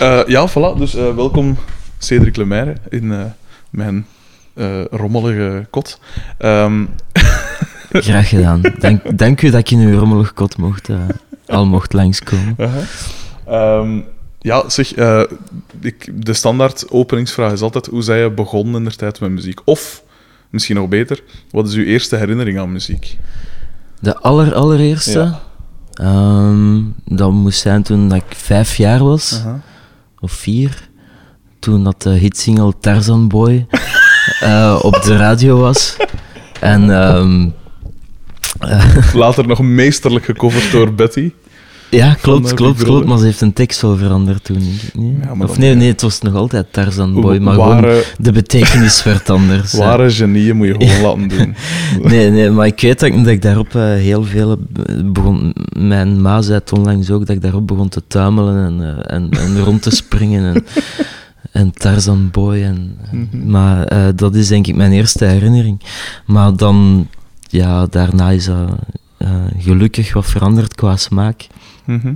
Eh, ja, voilà. Dus eh, welkom Cedric Lemaire in eh, mijn rommelige kot. Ehm, Graag gedaan. Dank, dank u dat ik in uw rommelig kot mocht, al mocht langskomen. Ehm, ja, zeg, ik, de standaard openingsvraag is altijd hoe zij je begonnen in de tijd met muziek? Of, misschien nog beter, wat is uw eerste herinnering aan muziek? De aller, allereerste, Ja. ehm, dat moest zijn toen dat ik vijf jaar was. Of vier. Toen dat de hitsingle Tarzan Boy eh, op de radio was. En ehm, Later nog meesterlijk gecoverd door Betty. Ja, klopt, klopt, klopt. Maar ze heeft een tekst wel veranderd toen, niet? Ja, of nee, nee, het was nog altijd Tarzan Boy, maar gewoon de betekenis werd anders. ware genieën moet je gewoon laten doen. Nee, nee, maar ik weet dat, ik- dat ik daarop eh, heel veel begon... Mijn ma zei het onlangs ook, dat ik daarop begon te tuimelen en, eh, en, en rond te springen en, en Tarzan Boy. En, Mhm. Maar eh, dat is denk ik mijn eerste herinnering. Maar dan, ja, daarna is dat gelukkig wat veranderd qua smaak. Mhm.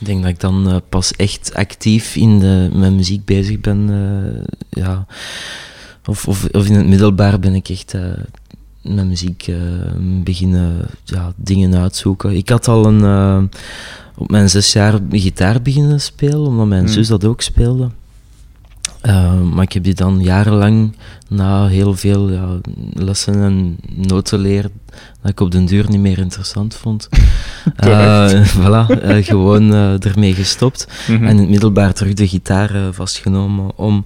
Ik denk dat ik dan eh, pas echt actief in de, met muziek bezig ben. eh, ja. of, of, of in het middelbaar ben ik echt eh, met muziek beginnen ja, dingen uitzoeken. Ik had al een, op mijn zes jaar gitaar beginnen spelen, omdat mijn Hmm. zus dat ook speelde. Eh, maar ik heb die dan jarenlang, na heel veel ja, lessen en noten leren, dat ik op den duur niet meer interessant vond. Eh, voilà, eh, gewoon eh, ermee gestopt. Mhm. En in het middelbaar terug de gitaar vastgenomen om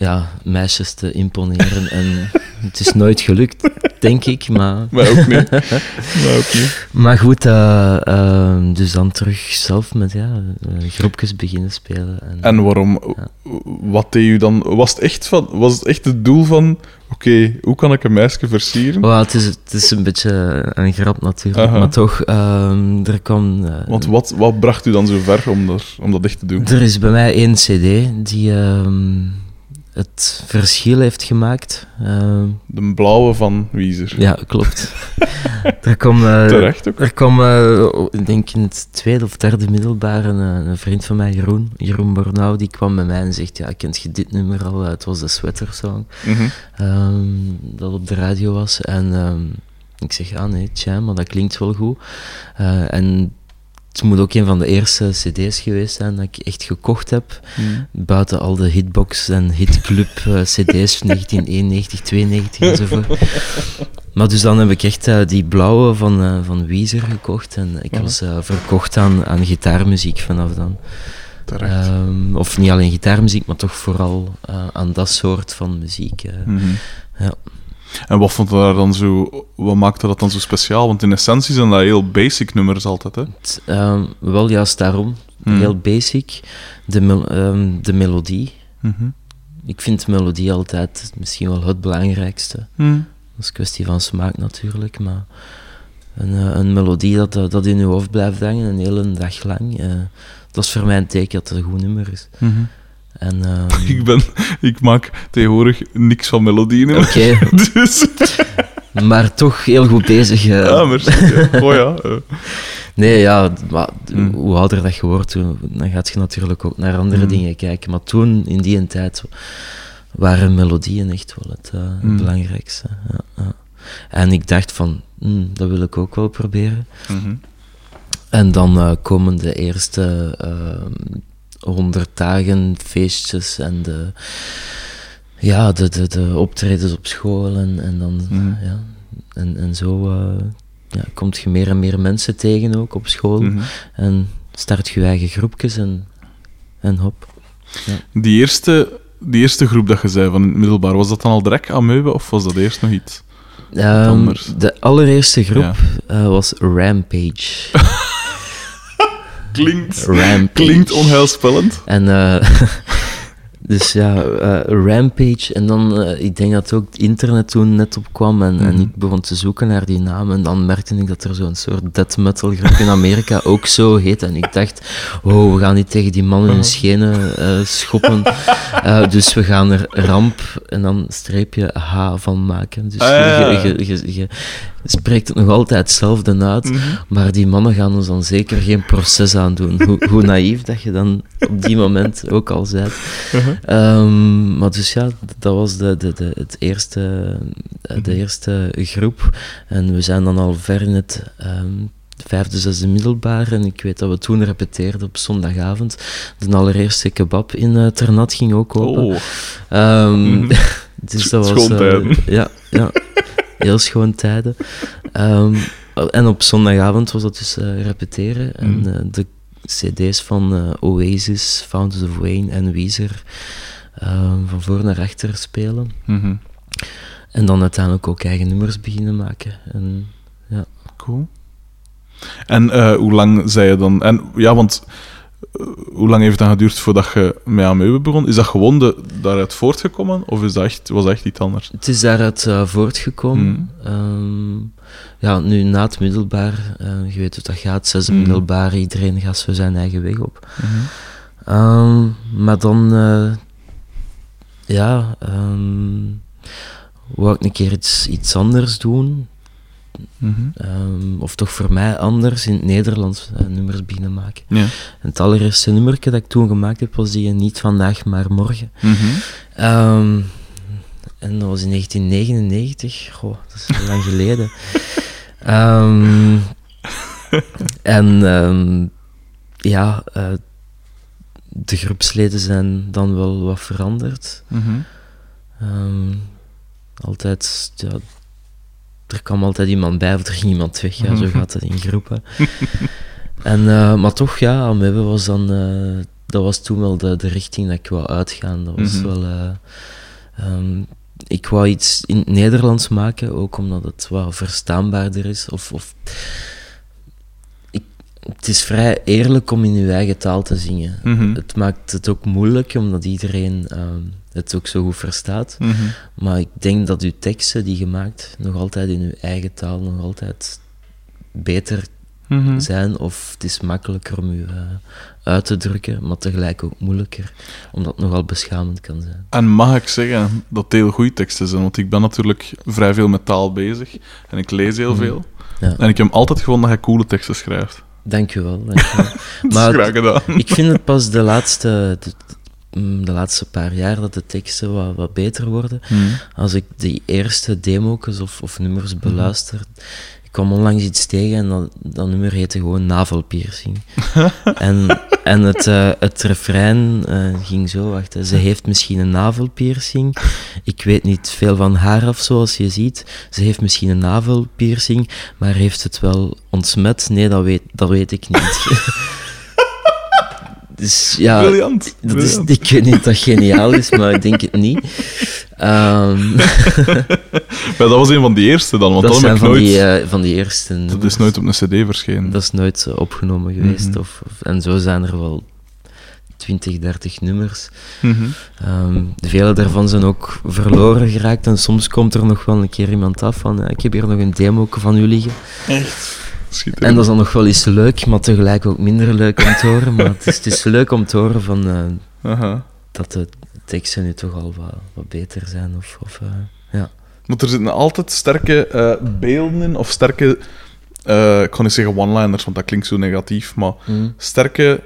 ja, meisjes te imponeren. En het is nooit gelukt, denk ik. Maar, Maar ook niet. Maar ook niet. maar goed, eh, eh, dus dan terug zelf met ja, eh, groepjes beginnen spelen. En, En waarom? Wat deed u dan? Was het echt, van, was het, echt het doel van... Oké, hoe kan ik een meisje versieren? Well, het, is, het is een beetje een grap natuurlijk, Aha. maar toch, ehm, er kwam... eh, Want wat, wat bracht u dan zo ver om, er, om dat echt te doen? Er is bij mij één cd die ehm, het verschil heeft gemaakt. Ehm, De blauwe van Wiezer. ja, klopt. er kwam, eh, Terecht ook. er kwam eh, ik denk in het tweede of derde middelbaar, een, eh, een vriend van mij, Jeroen, Jeroen Bornau, die kwam bij mij en zegt, ja, kent je dit nummer al? Het was de Sweater Song, Mhm. ehm, dat op de radio was. En ehm, ik zeg, ja, nee, tja, maar dat klinkt wel goed. En het moet ook een van de eerste cd's geweest zijn dat ik echt gekocht heb. Mhm. Buiten al de hitbox en hitclub eh, cd's 1991, 92 enzovoort. Maar dus dan heb ik echt eh, die blauwe van, eh van Weezer gekocht. En ik Ja. was verkocht aan, aan gitaarmuziek vanaf dan. Ehm, of niet alleen gitaarmuziek, maar toch vooral aan dat soort van muziek. Mhm. ja. En wat vond daar dan zo... Wat maakte dat dan zo speciaal? Want in essentie zijn dat heel basic nummers altijd, hè? Het, ehm, wel juist daarom, Hmm. heel basic. De, ehm, de melodie. Mhm. Ik vind melodie altijd misschien wel het belangrijkste. Mhm. Dat is een kwestie van smaak natuurlijk, maar een, eh, een melodie dat, dat dat in je hoofd blijft hangen een hele dag lang, eh, dat is voor mij een teken dat het een goed nummer is. Mhm. En, ehm, Ik, ben, ik maak tegenwoordig niks van melodieën. Oké, Dus... maar toch heel goed bezig. eh. Ja, merci. ja. Oh ja. eh. Nee, ja, maar Hmm. hoe ouder dat je wordt, dan gaat je natuurlijk ook naar andere Hmm. dingen kijken. Maar toen, in die tijd, waren melodieën echt wel het, eh, het Hmm. belangrijkste. Ja. En ik dacht van, hmm, dat wil ik ook wel proberen. Mhm. En dan komen de eerste honderd dagen, feestjes en de, ja, de, de, de optredens op school. En, en, dan, Mhm. ja, en, en zo eh ja, komt je meer en meer mensen tegen ook op school. Mhm. En start je eigen groepjes en, en hop. Die eerste, die eerste groep dat je zei van het middelbaar, was dat dan al direct Ameuben of was dat eerst nog iets? Ehm, anders. de allereerste groep Ja. eh, was Rampage. Klinkt, Rampage. klinkt onheilspellend. En eh, dus ja, eh, Rampage. En dan, eh, ik denk dat ook het internet toen net opkwam en, en Mhm. ik begon te zoeken naar die naam. En dan merkte ik dat er zo'n soort death metal groep in Amerika ook zo heet. En ik dacht, oh, we gaan niet tegen die man in hun schenen eh, schoppen. Dus we gaan er ramp en dan streepje H van maken. Dus Ah, je, spreekt het nog altijd hetzelfde uit, maar die mannen gaan ons dan zeker geen proces aandoen. Hoe, hoe naïef dat je dan op die moment ook al bent. Ehm, maar dus ja, dat was de, de, de, het eerste, de eerste groep. En we zijn dan al ver in het ehm, vijfde, zesde middelbaar. En ik weet dat we toen repeteerden op zondagavond. De allereerste kebab in uh, Ternat ging ook open. Oh. Ehm, dus dat was... Schoon eh, ja, ja, heel schoon tijden. Ehm, en op zondagavond was dat dus eh, repeteren. En Mhm. eh, de cd's van eh, Oasis, Fountains of Wayne en Weezer ehm, van voor naar achter spelen. Mhm. En dan uiteindelijk ook eigen nummers beginnen maken. En, ja. Cool. En hoe lang zei je dan... En ja, want hoe lang heeft het dan geduurd voordat je met Ameuben begon? Is dat gewoon de, daaruit voortgekomen? Of is dat echt, was dat echt iets anders? Het is daaruit eh, voortgekomen. Ehm, ja, nu na het middelbaar, eh, je weet hoe dat gaat, zesde Mhm. middelbaar, iedereen gaat zo zijn eigen weg op. Ehm, maar dan, eh, ja, ehm, wou ik een keer iets, iets anders doen. Mhm. Ehm, of toch voor mij anders in het Nederlands eh, nummers beginnen maken. Ja. En het allereerste nummerke dat ik toen gemaakt heb, was die eh, Niet Vandaag, Maar Morgen. Mhm. Ehm, en dat was in 1999. Goh, dat is heel lang geleden. Ehm, en ja, eh, de groepsleden zijn dan wel wat veranderd. Mhm. Altijd, ja, er kwam altijd iemand bij of er ging iemand weg. Ja, zo gaat het in groepen. en, eh, maar toch, ja, Amebe was dan, eh, dat was toen wel de, de richting dat ik wou uitgaan. Dat was Mhm. wel, eh, ehm, ik wou iets in het Nederlands maken, ook omdat het wat verstaanbaarder is. Of, of ik, het is vrij eerlijk om in je eigen taal te zingen. Mhm. Het maakt het ook moeilijk, omdat iedereen ehm, het ook zo goed verstaat. Mhm. Maar ik denk dat uw teksten die je maakt nog altijd in uw eigen taal nog altijd beter Mhm. zijn. Of het is makkelijker om u eh, uit te drukken, maar tegelijk ook moeilijker, omdat het nogal beschamend kan zijn. En mag ik zeggen dat het heel goede teksten zijn? Want ik ben natuurlijk vrij veel met taal bezig en ik lees heel Mhm. veel. Ja. En ik heb altijd gevonden dat hij coole teksten schrijft. Dank u wel. Maar graag gedaan. ik vind het pas de laatste, de, de laatste paar jaar dat de teksten wat, wat beter worden. Mhm. Als ik die eerste demo's of, of nummers Mhm. beluister, ik kwam onlangs iets tegen en dat, dat nummer heette gewoon navelpiercing. en en het, eh, het refrein eh, ging zo, wacht, ze heeft misschien een navelpiercing. Ik weet niet veel van haar af, zoals je ziet. Ze heeft misschien een navelpiercing, maar heeft het wel ontsmet? Nee, dat weet, dat weet ik niet. dus ja, Briljant. dat is, ik weet niet of dat geniaal is, maar ik denk het niet. Ehm, Maar dat was een van die eerste dan, want dat dat, zijn ik van, nooit, die, eh, van die eerste dat is nooit op een cd verschenen. Dat is nooit opgenomen geweest. Mhm. of, of- en zo zijn er wel 20, 30 nummers. Mhm. Ehm, vele daarvan zijn ook verloren geraakt. En soms komt er nog wel een keer iemand af van... eh, ik heb hier nog een demo van u liggen. Schitterend. En dat is dan nog wel eens leuk, maar tegelijk ook minder leuk om te horen. Maar het is, het is leuk om te horen van, eh, dat de teksten nu toch al wat, wat beter zijn. Of, of, eh, ja. Want er zitten altijd sterke eh, beelden in, of sterke, ik kan niet zeggen one-liners, want dat klinkt zo negatief, maar Mm. sterke,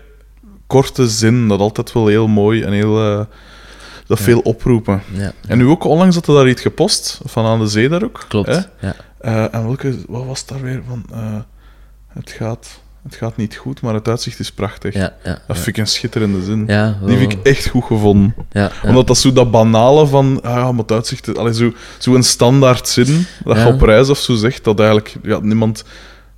korte zin, dat altijd wel heel mooi en heel, dat veel oproepen. ja. En nu ook, onlangs had er daar iets gepost, van aan de zee daar ook. Klopt. hè? Ja. En welke, wat was daar weer van? Het, gaat, het gaat niet goed, maar het uitzicht is prachtig. Ja, ja, Dat vind ik een schitterende zin. Die vind ik echt goed gevonden. Omdat dat zo dat banale van, ah ja, maar het uitzicht... Allee, zo, zo een standaard zin, dat je op reis of zo zegt, dat eigenlijk ja, niemand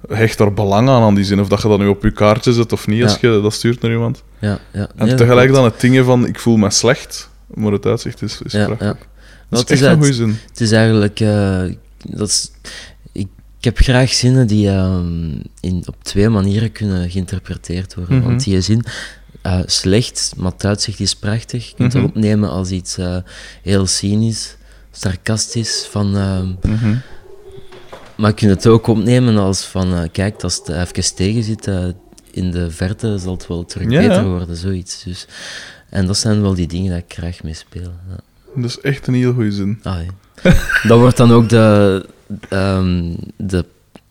hecht daar belang aan, aan die zin. Of dat je dat nu op je kaartje zet of niet, als je dat stuurt naar iemand. ja, ja. En tegelijk dan het dingen van, ik voel me slecht, maar het uitzicht is, is prachtig. ja. Dat Wel, is echt een goede zin. Het is eigenlijk... eh, dat is, heb graag zinnen die ehm, in, op twee manieren kunnen geïnterpreteerd worden. Mhm. Want die zin, eh, slecht, maar het uitzicht is prachtig. Je kunt Mhm. dat opnemen als iets eh, heel cynisch, sarcastisch. Van, ehm, Mhm. maar je kunt het ook opnemen als van... eh, kijk, als het even tegen zit, eh, in de verte zal het wel terug Ja, beter ja. worden, zoiets. Dus, en dat zijn wel die dingen dat ik graag mee speel. Ja. Dat is echt een heel goede zin. Ah, ja. dat wordt dan ook de, ehm, de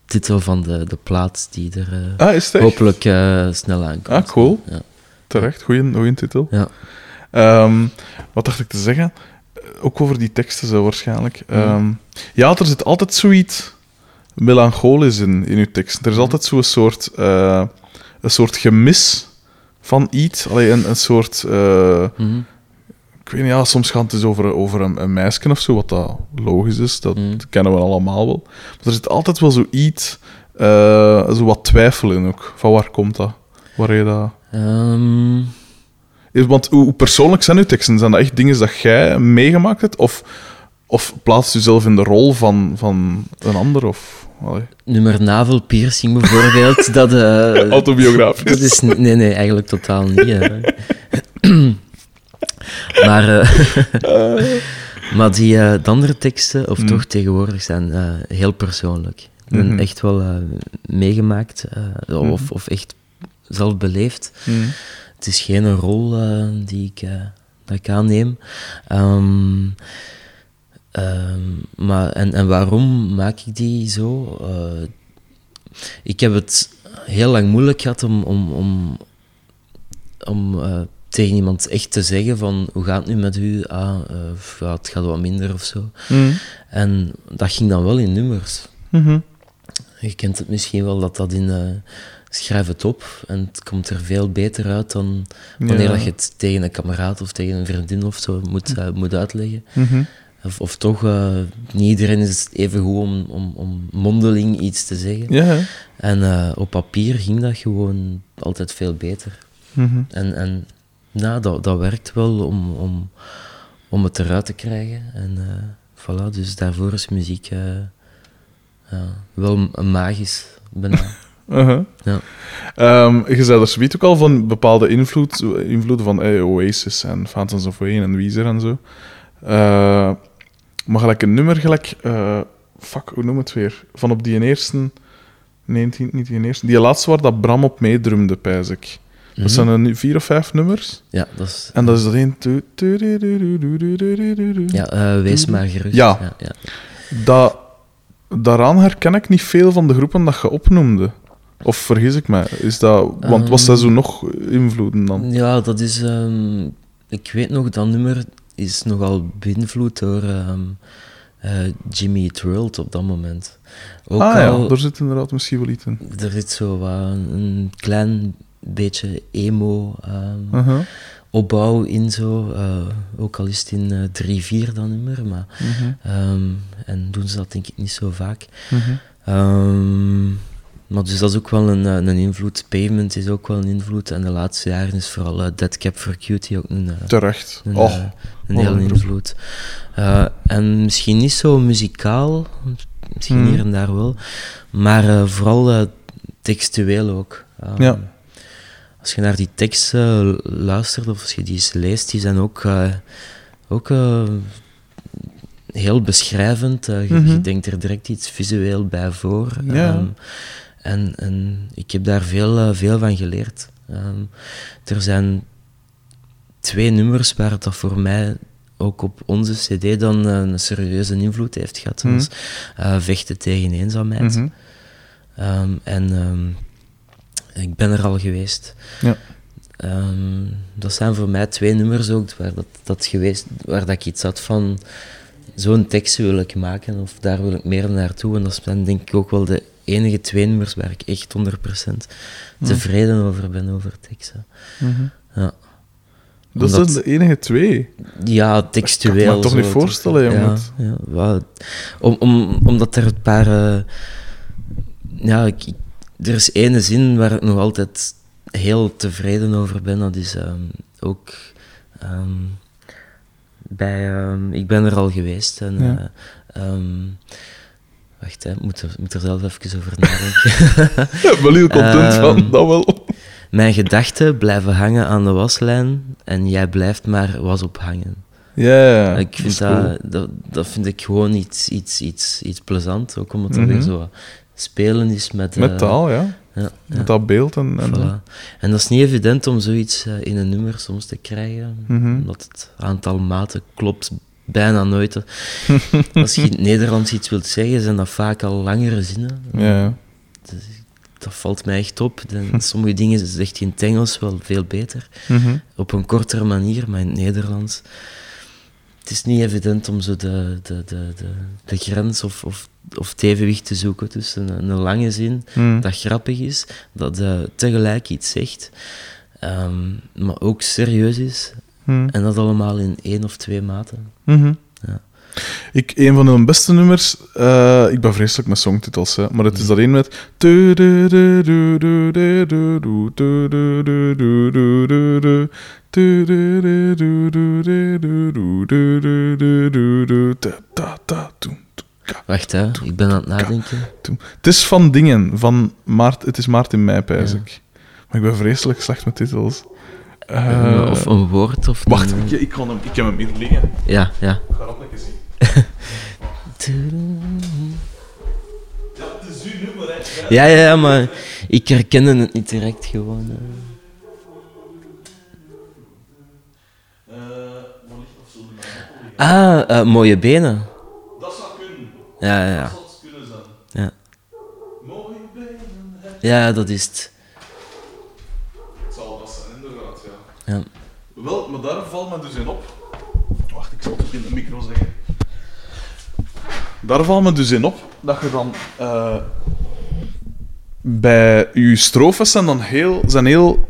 titel van de, de plaat die er eh, Ah, hopelijk eh, snel aankomt. Ah, cool. Ja. Terecht, goeie titel. Ja. Ehm, wat dacht ik te zeggen? Eh, Ook over die teksten zo waarschijnlijk. Ehm, ja, er zit altijd zoiets melancholisch in, in uw tekst. Er is altijd zo'n soort, een soort gemis van iets. Allee, een, een soort... Mhm. Ik weet niet, ja, soms gaat het dus over, over een, een meisje of zo, wat dat logisch is. Dat Mm. kennen we allemaal wel. Maar er zit altijd wel zoiets, eh zo wat twijfel in ook. Van waar komt dat? Waar je dat... Ehm, Is- Want hoe hoe persoonlijk zijn uw teksten? Zijn dat echt dingen dat jij meegemaakt hebt? Of, of plaatst u zelf in de rol van, van een ander? Of, allee, nummer navelpiercing bijvoorbeeld, dat, eh, autobiografisch? dat is... Nee, nee, eigenlijk totaal niet. maar, eh, maar die eh, de andere teksten, of Mm. toch tegenwoordig, zijn eh, heel persoonlijk. Mhm. echt wel meegemaakt, of, Mhm. of echt zelf beleefd. Hmm. Het is geen rol die ik, dat ik aanneem. Ehm, ehm, maar, en, en waarom maak ik die zo? Ik heb het heel lang moeilijk gehad om, om, om, om tegen iemand echt te zeggen van hoe gaat het nu met u? Ah, eh, het gaat wat minder of zo. Hmm. En dat ging dan wel in nummers. Mhm. Je kent het misschien wel dat dat in. eh, schrijf het op en het komt er veel beter uit dan wanneer Ja. dat je het tegen een kameraad of tegen een vriendin of zo moet, eh, moet uitleggen. Mhm. Of, of toch, niet iedereen is even goed om, om, om mondeling iets te zeggen. Ja? En op papier ging dat gewoon altijd veel beter. Mhm. En, en nou, dat, dat werkt wel om, om, om het eruit te krijgen. En eh, voilà, dus daarvoor is muziek eh, ja, wel magisch, bijna. Uh-huh. ja. Ehm, je zei er zoiets ook al van bepaalde invloed, invloeden van eh, Oasis en Fountains of Wayne en Weezer en zo. Eh, maar gelijk een nummer, gelijk... eh, fuck, hoe noem het weer? Van op die eerste... Nee, niet niet die eerste. Die laatste waar dat Bram op meedrumde, pijs ik. Dat Mhm. zijn er nu vier of vijf nummers. Ja, dat is... En dat is dat één... Ja, eh, wees maar gerust. Ja. ja, ja. Dat, daaraan herken ik niet veel van de groepen dat je opnoemde. Of vergis ik mij? Is dat, want was dat zo nog invloeden dan? Ja, dat is... ehm, ik weet nog, dat nummer is nogal beïnvloed door ehm, eh, Jimmy Eat World op dat moment. Ook ah ja, al, daar zit inderdaad misschien wel iets in. er zit zo wat een klein beetje emo ehm, opbouw in zo. eh, ook al is het in eh 3-4 dat nummer, maar... Mhm. ehm, en doen ze dat denk ik niet zo vaak. Mhm. Ehm, maar dus dat is ook wel een, eh, een invloed. Pavement is ook wel een invloed. En de laatste jaren is vooral eh, Dead Cap for Cutie ook een, Terecht. een, Oh, een groep. invloed. En misschien niet zo muzikaal, misschien Mhm. hier en daar wel, maar vooral textueel ook. Ja. Als je naar die teksten luistert of als je die eens leest, die zijn ook, eh, ook eh, heel beschrijvend. Eh, je, Mhm. je denkt er direct iets visueel bij voor. Ja. Ehm, en, en ik heb daar veel, eh, veel van geleerd. Ehm, er zijn twee nummers waar het dat voor mij ook op onze cd dan eh, een serieuze invloed heeft gehad. Eh, Vechten tegen eenzaamheid. Ehm, en ik ben er al geweest. Ja. Ehm, dat zijn voor mij twee nummers ook waar, dat, dat geweest, waar dat ik iets had van zo'n tekst wil ik maken of daar wil ik meer naartoe. En dat zijn denk ik ook wel de enige twee nummers waar ik echt 100% tevreden over ben, over teksten. Mhm. Ja, Dat Omdat- zijn de enige twee. ja textueel. kan ik me toch zo, niet voorstellen, ja, jongen. ja, om, om, omdat er een paar... eh, ja, ik, ik- er is ene zin waar ik nog altijd heel tevreden over ben. Dat is ehm, ook ehm, bij... ehm, ik ben er al geweest en... Ja. eh, wacht, hè, ik moet er, moet er zelf even over nadenken. Ik ben wel heel content van, dat wel. Mijn gedachten blijven hangen aan de waslijn en jij blijft maar was ophangen. Ja, ik vind dat, cool. dat, dat vind ik gewoon iets, iets, iets, iets plezant. Ook omdat het Mhm. weer zo spelen is met... Met eh, taal, ja. Ja, Met dat beeld en... en voilà. En dat is niet evident om zoiets eh, in een nummer soms te krijgen. Mhm. Omdat het aantal maten klopt bijna nooit. Als je in het Nederlands iets wilt zeggen, zijn dat vaak al langere zinnen. Ja. Dat valt mij echt op. De- sommige dingen zegt je in het Engels wel veel beter. Mhm. Op een kortere manier, maar in het Nederlands... Het is niet evident om zo de, de, de, de, de grens of, of, of het evenwicht te zoeken tussen een, een lange zin Mhm. dat grappig is, dat eh, tegelijk iets zegt, ehm, maar ook serieus is. Mhm. En dat allemaal in één of twee maten. Mhm. Ja. Ik, een van hun beste nummers, eh, ik ben vreselijk met songtitels, hè, maar het is dat één met. Wacht, hè, ik ben aan het nadenken. Het is van dingen, van maart, het is maart in mei, pijs Ja. ik. Maar ik ben vreselijk slecht met titels. Eh, Eh, of een woord. Of Wacht, een- ik, ik, kan hem, ik heb hem hier liggen. Ja, ja. Ik ga dat lekker zien. Ja, het is uw nummer, hè. Ja, ja, ja, maar ik herkende het niet direct gewoon. eh. Ah, mooie benen. Ja, ja, ja. Ja, benen. hè. ja dat is het. Het zal dat zijn, inderdaad, ja. Ja. Wel, maar daar valt me dus in op. Wacht, ik zal het in de micro zeggen. Daar valt me dus in op dat je dan eh, bij je strofes zijn dan heel, zijn heel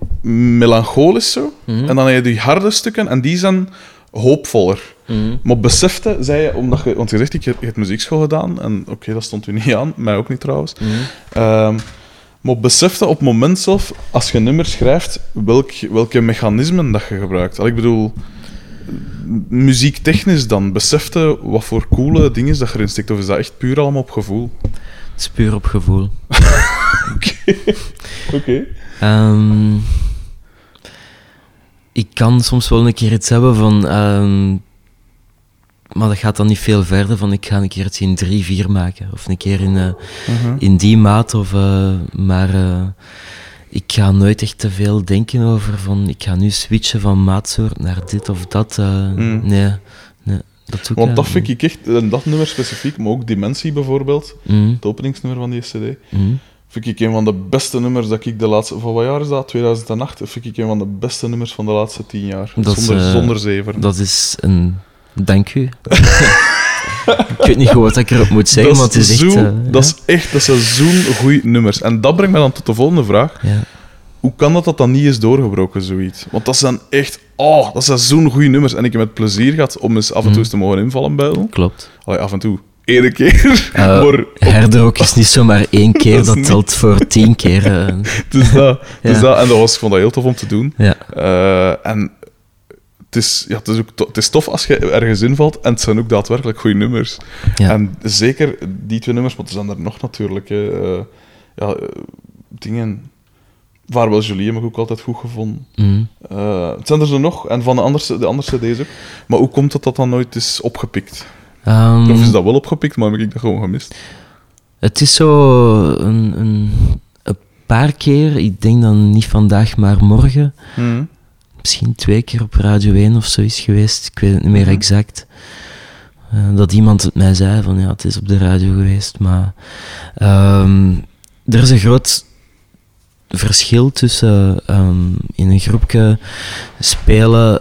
melancholisch zo. Mhm. En dan heb je die harde stukken en die zijn hoopvoller. Mhm. Maar besefte, zei je, omdat je, want je zegt, ik heb, muziekschool gedaan, en oké, dat stond u niet aan, mij ook niet trouwens. Mhm. Ehm, maar besefte op het moment zelf, als je een nummer schrijft, welk, welke mechanismen dat je gebruikt. Al, ik bedoel, muziektechnisch dan, besefte wat voor coole dingen dat je erin steekt, of is dat echt puur allemaal op gevoel? Het is puur op gevoel. Oké. Ehm, ik kan soms wel een keer iets hebben van. ehm, maar dat gaat dan niet veel verder van ik ga een keer iets in 3-4 maken. Of een keer in, eh, Mhm. in die maat. Of, eh, maar eh, ik ga nooit echt te veel denken over van ik ga nu switchen van maatsoort naar dit of dat. Mm. Nee, nee, dat doe ik Want dat vind ik echt, en dat nummer specifiek, maar ook Dimensie bijvoorbeeld. Mm, het openingsnummer van die CD, mm. Vind ik een van de beste nummers dat ik de laatste... Van wat jaar is dat? 2008? Vind ik een van de beste nummers van de laatste tien jaar. Dat is, zonder, eh, zonder zeven. Dat is een. Dank u. ik weet niet goed wat ik erop moet zeggen, maar het is echt. eh, dat is echt, dat zijn zo'n goede nummers. En dat brengt me dan tot de volgende vraag. ja. Hoe kan dat dat dan niet is doorgebroken, zoiets? Want dat zijn echt... Oh, dat zijn zo'n goede nummers. En ik heb het plezier gehad om eens af en toe Mhm. eens te mogen invallen bij. Klopt. Allee, af en toe. Eén keer. Eh, maar is niet zomaar één keer, Dat is dat niet- telt voor tien keer. dus dat, dus Ja. dat, en dat was, ik vond dat heel tof om te doen. ja. Eh, en het is, ja, het, is ook to- het is tof als je ergens invalt. En het zijn ook daadwerkelijk goede nummers. Ja. En zeker die twee nummers, maar er zijn er nog natuurlijk. ja, dingen... Vaarwel Julie heb ik ook altijd goed gevonden. Mm. Het zijn er zo nog, en van de andere, de andere cd's ook. Maar hoe komt het dat dat nooit is opgepikt? Ehm, Of is dat wel opgepikt, maar heb ik dat gewoon gemist? Het is zo een, een, een paar keer, ik denk dan niet vandaag, maar morgen. Misschien twee keer op Radio 1 of zo is geweest, ik weet het niet meer Mhm. exact. Eh, dat iemand het mij zei van ja, het is op de radio geweest, maar ehm, er is een groot verschil tussen ehm, in een groepje spelen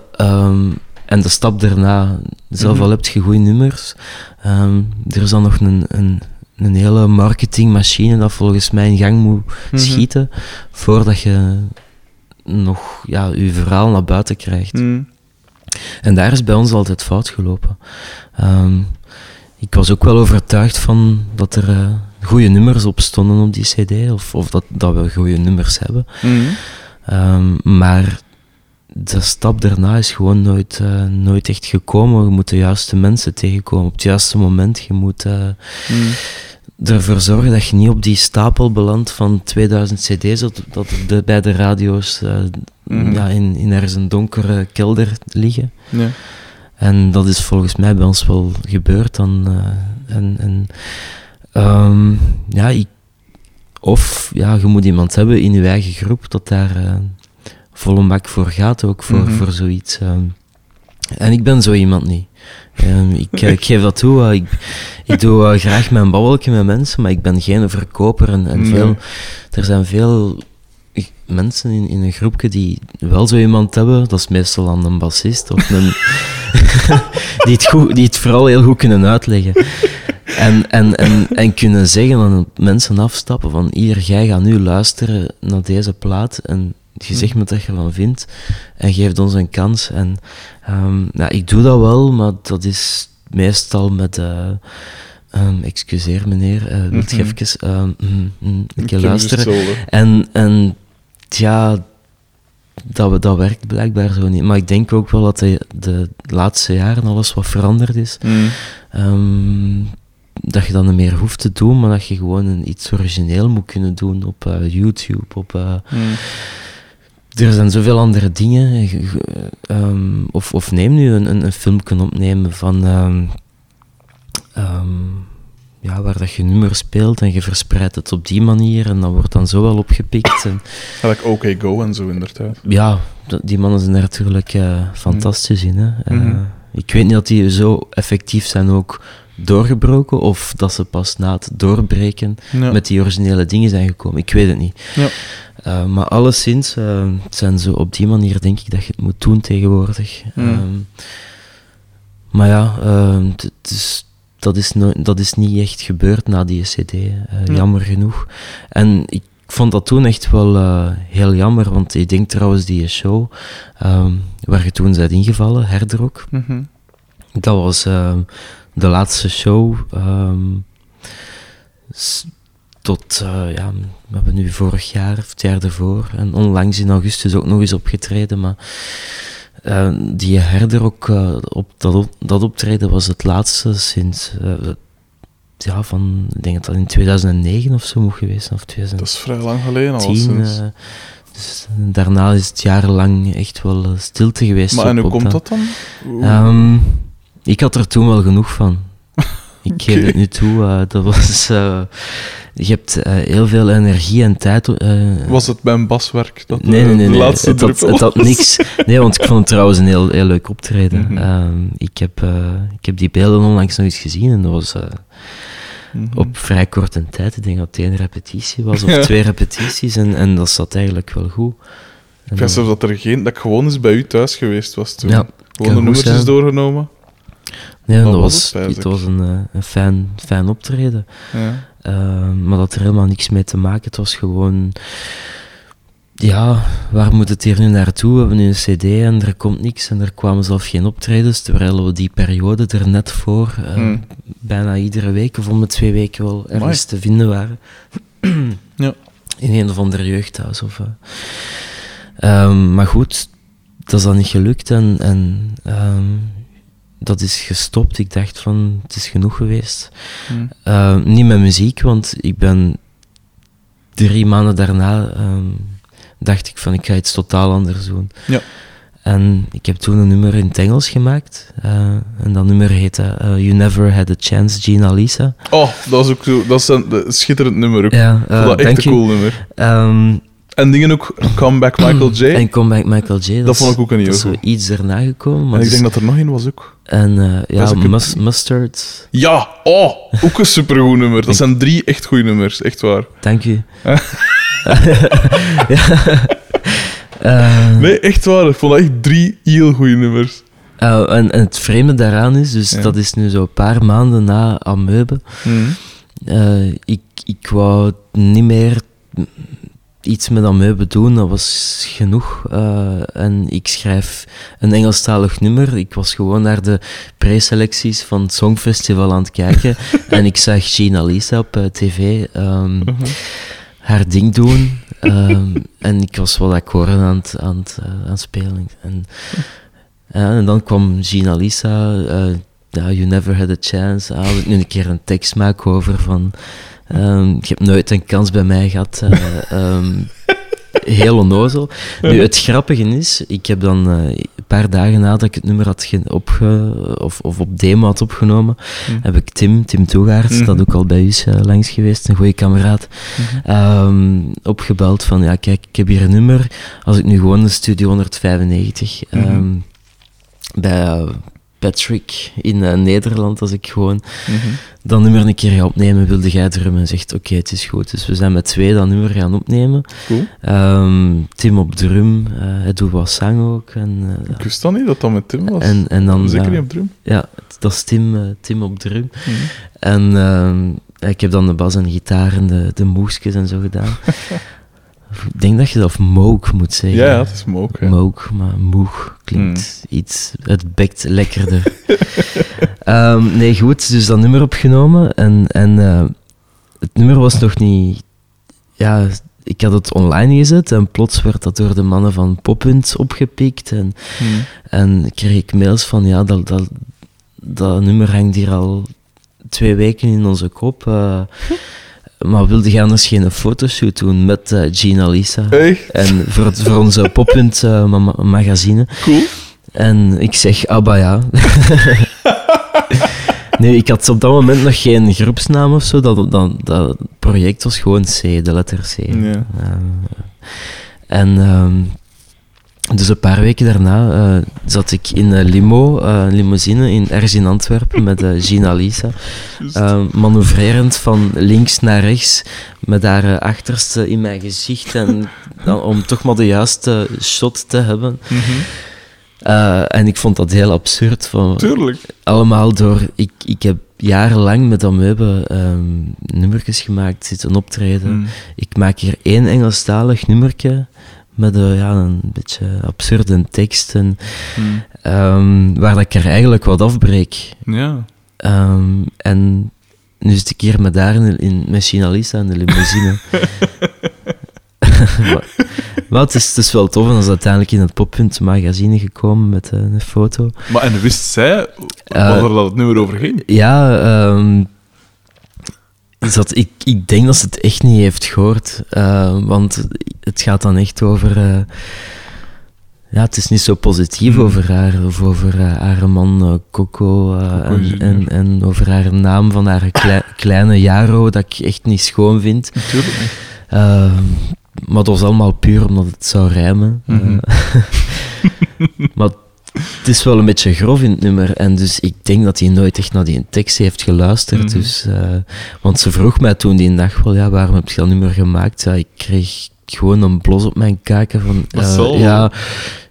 en de stap daarna. Zelf Mhm. al heb je goede nummers. Ehm, er is dan nog een, een, een hele marketingmachine dat volgens mij in gang moet Mhm. schieten voordat je nog ja, je verhaal naar buiten krijgt. Hmm. En daar is bij ons altijd fout gelopen. Ehm, ik was ook wel overtuigd van dat er eh, goede nummers op stonden op die CD, of, of dat, dat we goede nummers hebben. Ehm, maar de stap daarna is gewoon nooit, eh, nooit echt gekomen. Je moet de juiste mensen tegenkomen op het juiste moment. Je moet Hmm. ervoor zorgen dat je niet op die stapel belandt van 2000 cd's dat, de, bij de radio's eh, Mhm. ja, in, in ergens een donkere kelder liggen. Ja. En dat is volgens mij bij ons wel gebeurd. Dan, en, en, ehm, ja, ik, of ja, je moet iemand hebben in je eigen groep dat daar volle bak voor gaat, ook voor, Mhm. voor zoiets. ehm. En ik ben zo iemand niet. Ehm, ik, eh, ik geef dat toe. eh, ik, ik doe eh, graag mijn babbeltje met mensen, maar ik ben geen verkoper. En, en Nee. veel, er zijn veel mensen in, in een groepje die wel zo iemand hebben. Dat is meestal dan een bassist of een... die, het goed, die het vooral heel goed kunnen uitleggen. En, en, en, en kunnen zeggen aan mensen afstappen van hier, jij gaat nu luisteren naar deze plaat en je zegt me wat je ervan vindt en geeft ons een kans. En ehm, ja, ik doe dat wel, maar dat is meestal met... eh, ehm, excuseer meneer, wilt je Mhm. even mm, mm, een keer Ik luisteren? En, en ja, dat, we- dat werkt blijkbaar zo niet. Maar ik denk ook wel dat de, de laatste jaren alles wat veranderd is. Mm. Ehm, dat je dat niet meer hoeft te doen, maar dat je gewoon een, iets origineel moet kunnen doen op eh, YouTube. Op, eh, Mm. Er zijn zoveel andere dingen. Ehm, of, of neem nu een, een, een filmpje opnemen van... ehm, ehm, ja, waar dat je nummer speelt en je verspreidt het op die manier en dat wordt dan zo wel opgepikt. En, Ja, like OK Go en zo, inderdaad. ja, die mannen zijn er natuurlijk eh, fantastisch in. Hè. Eh, Mhm. Ik weet niet dat die zo effectief zijn ook doorgebroken of dat ze pas na het doorbreken Ja. met die originele dingen zijn gekomen. Ik weet het niet. Ja. Eh, maar alleszins eh, zijn ze op die manier denk ik dat je het moet doen tegenwoordig. Mm. Ehm, maar ja, ehm, het- het is, dat, is no- dat is niet echt gebeurd na die cd, eh, Ja. jammer genoeg. En ik vond dat toen echt wel heel jammer, want ik denk trouwens die show ehm, waar je toen bent ingevallen, Herdrock, Mhm. dat was de laatste show. Tot, eh, ja, we hebben nu vorig jaar of het jaar ervoor en onlangs in augustus ook nog eens opgetreden, maar eh, die herder ook, eh, op, dat, op, dat optreden was het laatste sinds, ja, van, ik denk dat dat in 2009 of zo moet geweest zijn, of 2010. Dat is vrij lang geleden al. sinds. eh, dus daarna is het jarenlang echt wel stilte geweest. maar en hoe komt dat- dan? Ehm, ik had er toen wel genoeg van. Ik geef het nu toe. eh, dat was, eh, je hebt eh, heel veel energie en tijd. was het mijn baswerk? Dat nee, nee, nee. de nee. laatste Het, had, het niks. Nee, want ik vond het trouwens een heel, heel leuk optreden. Mhm. Ehm, ik, heb, ik heb die beelden onlangs nog eens gezien en dat was Mhm. op vrij korte tijd. Ik denk dat het één repetitie was of Ja. twee repetities en, en dat zat eigenlijk wel goed. En Ik wist zelfs dat er geen... Dat ik gewoon eens bij u thuis geweest was toen. Ja, gewoon de nummertjes doorgenomen. Nee, Dat dat, was was, het, was een, eh, een fijn, fijn optreden. Ja. Uh, maar dat er helemaal niks mee te maken. Het was gewoon... Ja, waar moet het hier nu naartoe? We hebben nu een cd en er komt niks en er kwamen zelfs geen optredens, terwijl we die periode er net voor eh, Hmm. bijna iedere week of om de twee weken wel ergens te vinden waren. Ja. In een of ander jeugdhuis. Of, eh. Ehm, maar goed, dat is dan niet gelukt en, en ehm, dat is gestopt. Ik dacht van, het is genoeg geweest. Hm. Uh, niet met muziek, want ik ben drie maanden daarna ehm, dacht ik van ik ga iets totaal anders doen. Ja. En ik heb toen een nummer in het Engels gemaakt. eh, en dat nummer heette eh, You Never Had a Chance, Gina Lisa. Oh, dat is ook zo... Dat is een, een schitterend nummer ook. Ja, vond eh, dat echt een cool nummer. Ehm, En dingen ook... Comeback Michael J. en Comeback Michael J. Dat vond ik ook een heel goed. iets erna gekomen. Maar En ik dus- denk dat er nog één was ook. En eh, ja, een- Mustard, Ja! Oh! Ook een supergoed nummer. Dat zijn drie echt goede nummers. Echt waar. dank u. ja. Eh, Nee, echt waar. Ik vond dat echt drie heel goede nummers. Uh, en, en het vreemde daaraan is, dus Ja. dat is nu zo een paar maanden na Amoebe. Uh, ik, ik wou niet meer iets met Amoebe doen, dat was genoeg. Uh, en ik schrijf een Engelstalig nummer. Ik was gewoon naar de preselecties van het Songfestival aan het kijken. en ik zag Gina Lisa op uh, tv um, Mhm. haar ding doen. Um, en ik was wel akkoorden aan het, aan het, aan het spelen. En, en dan kwam Gina Lisa, You Never Had a Chance. Ah, ik nu een keer een tekst maken over van... Um, je hebt nooit een kans bij mij gehad. Uh, um, heel onnozel. Nu, het grappige is, ik heb dan uh, een paar dagen nadat ik het nummer had opge of, of op demo had opgenomen, mm. heb ik Tim, Tim Toegaerts, mm -hmm. dat ook al bij u is uh, langs geweest, een goede kameraad, mm -hmm. um, opgebeld van, ja kijk, ik heb hier een nummer, als ik nu gewoon de Studio 195 mm -hmm. bij eh, Patrick in eh, Nederland, als ik gewoon Mhm. dat nummer een keer ga opnemen, wilde jij drummen en zegt oké, het is goed. Dus we zijn met twee dat nummer gaan opnemen. Cool. Ehm, Tim op drum, eh, hij doet wat zang ook. En, eh, Ik wist dan niet dat dat met Tim was. en, en dan, Zeker ja, niet op drum. ja, dat is Tim, Tim op drum. Mhm. En ehm, ik heb dan de bas en de gitaar en de, de moesjes en zo gedaan. ik denk dat je dat of moog moet zeggen. Ja, het is. Ja. Moog, maar moeg klinkt iets... Het bekt lekkerder. Ehm, nee, goed, dus dat nummer opgenomen. En, en eh, het nummer was nog niet... Ja, ik had het online gezet en plots werd dat door de mannen van Poppunt opgepikt. En, Mhm. en kreeg ik mails van, ja, dat, dat, dat nummer hangt hier al twee weken in onze kop. eh, maar wilde jij anders geen fotoshoot doen met eh, Gina Lisa? Echt? En voor, het- voor onze Poppunt eh, ma- ma- magazine. Cool. En ik zeg, Abba ja. nee, ik had op dat moment nog geen groepsnaam of zo. Dat, dat, dat project was gewoon C, de letter C. Ja. Eh, en ehm, dus een paar weken daarna eh, zat ik in een limo, eh, een limousine, in, ergens in Antwerpen met eh, Gina Lisa. Manoeuvrerend van links naar rechts, met haar achterste in mijn gezicht. En dan, om toch maar de juiste shot te hebben. Mhm. En ik vond dat heel absurd. Van, Tuurlijk. allemaal door... Ik, ik heb jarenlang met Amoebe ehm nummertjes gemaakt, zitten optreden. Mhm. Ik maak hier één Engelstalig nummertje met een, ja, een beetje absurde tekst. En, Mhm. ehm, waar dat ik er eigenlijk wat afbreek. Ja. Ehm, en nu zit ik hier met daar in, in, met China Lisa in de limousine. maar maar het, is, het is wel tof en dat is uiteindelijk in het Poppunt magazine gekomen met eh, een foto. Maar en wist zij Eh, waar dat het nummer over ging? Ja, ehm, dat, ik, ik denk dat ze het echt niet heeft gehoord. eh, want het gaat dan echt over... eh, ja, het is niet zo positief Hmm. over haar, of over eh, haar man eh, Coco, en, en, en over haar naam van haar klei- kleine Jaro, dat ik echt niet schoon vind. Natuurlijk niet. Eh, maar dat was allemaal puur omdat het zou rijmen. Mhm. maar het is wel een beetje grof in het nummer. En dus ik denk dat hij nooit echt naar die tekst heeft geluisterd. Mhm. dus, want ze vroeg mij toen die dag wel, ja, waarom heb je dat nummer gemaakt? Ja, ik kreeg gewoon een blos op mijn kaken van... Zal. ja,